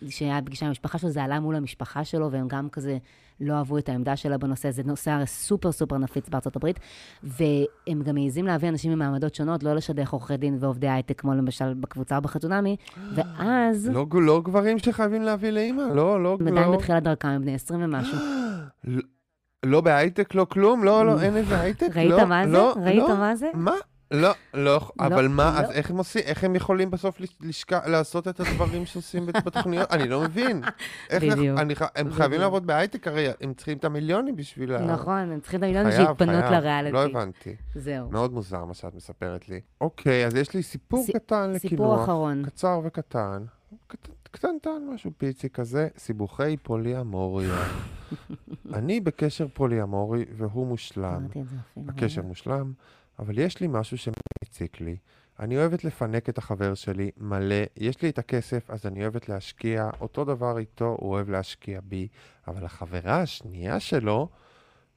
כשהיה פגישה עם המשפחה שלו, זה עלה מול המשפחה שלו, והם גם כזה לא אהבו את העמדה שלה בנושא. זה נושא הרי סופר סופר נפיץ בארצות הברית, והם גם מעיזים להביא אנשים ממעמדות שונות, לא לשדך עורכי דין ועובדי הייטק, כמו למשל בקבוצה או בחתונמי, [gasps] ואז לא, לא גברים שחייבים להביא לאימא, לא, לא, הם עדיין לא, בתחילת דרכם, הם בני 20 ומשהו. [gasps] לא, לא בהייטק, לא כלום, לא, לא, [laughs] אין איזה הייטק, ראית לא, מה זה? לא, ראית לא. מה זה? מה? לא, לא, אבל מה, לא. אז איך הם עושים, איך הם יכולים בסוף לעשות את הדברים שעושים בת- בתוכניות? אני לא מבין. בדיוק. הם חייבים. לעבוד בהייטק, הרי הם צריכים את המיליונים בשביל ה... נכון, הם צריכים את המיליון חייב, שהתפנות חייב. לריאליטי. לא הבנתי. זהו. מאוד מוזר מה שאת מספרת לי. אוקיי, אז יש לי סיפור סי- קטן לקינוח. סיפור אחרון. קצר וקטן. קט- קטנטן, משהו פיצי כזה, סיבוכי פוליאמוריה. [laughs] אני בקשר פוליאמורי והוא מושלם. אמרתי את זה אפילו. הקשר מושלם, אבל יש לי משהו מציק לי. אני אוהבת לפנק את החבר שלי מלא, יש לי את הכסף, אז אני אוהבת להשקיע. אותו דבר איתו, הוא אוהב להשקיע בי. אבל החברה השנייה שלו,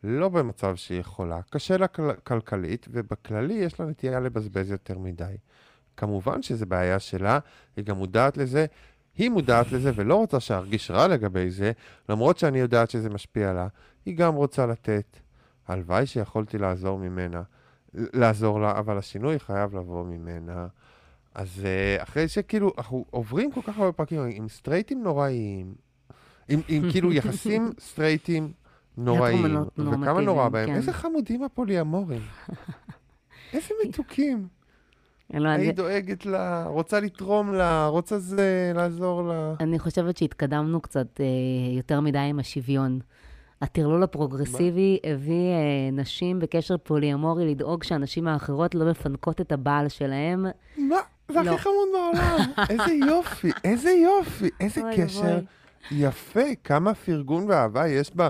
לא במצב שהיא יכולה. קשה לה כל- כלכלית, ובכללי יש לה נטייה לבזבז יותר מדי. כמובן שזו בעיה שלה, היא גם מודעת לזה. היא מודעת לזה ולא רוצה שארגיש רע לגבי זה, למרות שאני יודעת שזה משפיע עלה. היא גם רוצה לתת. הלוואי שיכולתי לעזור ממנה, לעזור לה, אבל השינוי חייב לבוא ממנה. אז אה, אחרי שכאילו, אנחנו עוברים כל כך הרבה פרקים עם סטרייטים נוראיים, עם, עם [laughs] כאילו יחסים סטרייטים נוראיים, וכמה נורא בהם. כן. איזה חמודים הפוליאמורים. [laughs] איזה מתוקים. היית דואגת לה, רוצה לתרום לה, רוצה זה, לעזור לה. אני חושבת שהתקדמנו קצת אה, יותר מדי עם השוויון. הטרלול הפרוגרסיבי הביא אה, נשים בקשר פוליאמורי לדאוג שהנשים האחרות לא מפנקות את הבעל שלהם. מה? זה לא. הכי חמוד בעולם. [laughs] איזה יופי, איזה יופי, איזה קשר. יפה, כמה פרגון ואהבה יש בה.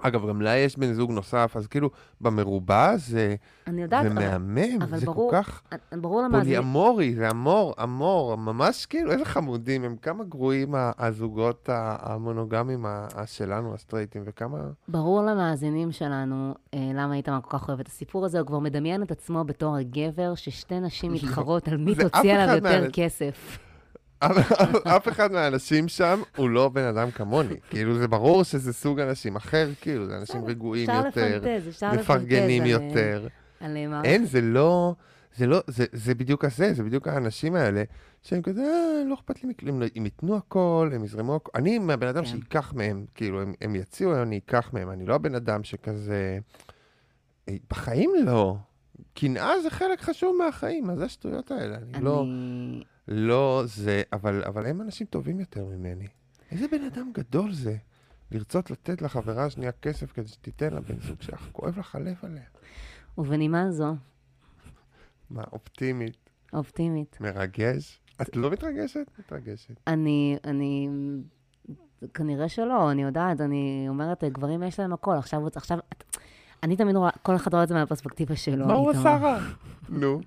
אגב, גם לה יש בן זוג נוסף, אז כאילו, במרובע זה, אני יודעת, זה אבל- מהמם, אבל זה ברור, כל כך ברור למאזינים, פוליאמורי, זה אמור, אמור, ממש כאילו, איזה חמודים, הם כמה גרועים הזוגות המונוגמים שלנו, הסטרייטים, וכמה... ברור למאזינים שלנו אה, למה איתמר כל כך אוהב את הסיפור הזה, הוא כבר מדמיין את עצמו בתור הגבר ששתי נשים מתחרות על מי זה תוציא עליו יותר כסף. אף- אחד מהאנשים שם הוא לא בן אדם כמוני. כאילו, זה ברור שזה סוג אנשים אחר, כאילו, זה אנשים רגועים יותר, מפרגנים יותר. אין, זה לא... זה לא, זה, זה בדיוק הזה, זה בדיוק האנשים האלה, שהם כזה, אה, לא אכפת לי מכלום, הם ייתנו הכל, הם יזרמו הכל. אני מהבן אדם כן. שייקח מהם, כאילו, הם, הם יציעו, אני אקח מהם. אני לא הבן אדם שכזה... אה, בחיים לא. קנאה זה חלק חשוב מהחיים, מה זה השטויות האלה? אני, אני... לא... לא זה, אבל, אבל הם אנשים טובים יותר ממני. איזה בן אדם גדול זה, לרצות לתת לחברה השנייה כסף כדי שתיתן לה בן זוג שלך, כואב לך הלב עליה. ובנימה זו, מה, אופטימית, אופטימית, מרגש? את לא מתרגשת? מתרגשת. אני, אני, כנראה שלא, אני יודעת, אני אומרת, גברים יש להם הכל, עכשיו, עכשיו, אני תמיד רואה, כל אחד רואה את זה מהפרספקטיבה שלו. מה הוא. עשה רע? נו.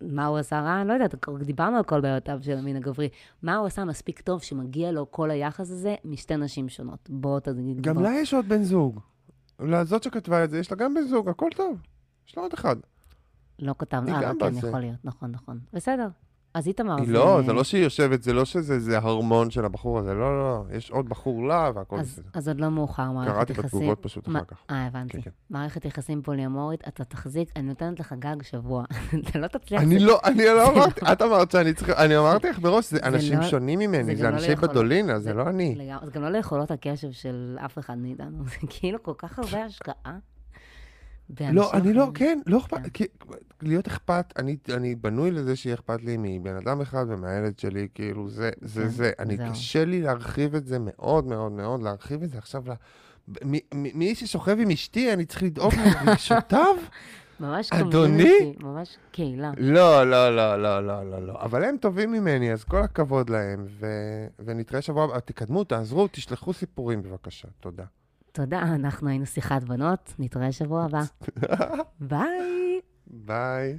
מה הוא עשה רע? אני לא יודעת, דיברנו על כל בעיותיו של המין הגברי. מה הוא עשה מספיק טוב שמגיע לו כל היחס הזה משתי נשים שונות? בוא תגיד. גם בוא. לה יש עוד בן זוג. לזאת שכתבה את זה, יש לה גם בן זוג, הכל טוב. יש לה עוד אחד. לא כתבנו, אה, כן, בזה. יכול להיות, נכון, נכון. בסדר. אז איתמר, היא לא, זה לא שהיא יושבת, זה לא שזה זה ההרמון של הבחור הזה, לא, לא, לא. יש עוד בחור לה והכל בסדר. אז עוד לא מאוחר, מערכת קראתי יחסים. בתגובות פשוט אחר כך. אה, הבנתי. כן, כן. מערכת יחסים פוליאמורית, אתה תחזיק, אני נותנת לך גג שבוע. [laughs] אתה לא תצליח. אני לא, אני לא [laughs] אמרתי, את אמרת שאני צריך, אני אמרתי לך מראש, זה אנשים לא- שונים ממני, זה לא אנשי בדולינה, זה לא אני. זה גם לא ליכולות הקשב של אף אחד מאיתנו. [laughs] זה כאילו כל כך הרבה השקעה. לא, אני לא. כן, לא אכפת, כן. להיות אכפת, אני, אני בנוי לזה שיהיה אכפת לי מבן אדם אחד ומהילד שלי, כאילו, זה, זה, כן, זה, אני. קשה לי להרחיב את זה מאוד מאוד מאוד, להרחיב את זה עכשיו ל... מי ששוכב עם אשתי, אני צריך לדאוג לרגשותיו? [laughs] ממש אדוני? ממש קהילה. לא, לא, לא, לא, לא, לא, לא. אבל הם טובים ממני, אז כל הכבוד להם, ו... ונתראה שבוע הבא. תקדמו, תעזרו, תשלחו סיפורים בבקשה. תודה. תודה, אנחנו היינו שיחת בנות, נתראה שבוע הבא. [laughs] ביי. ביי.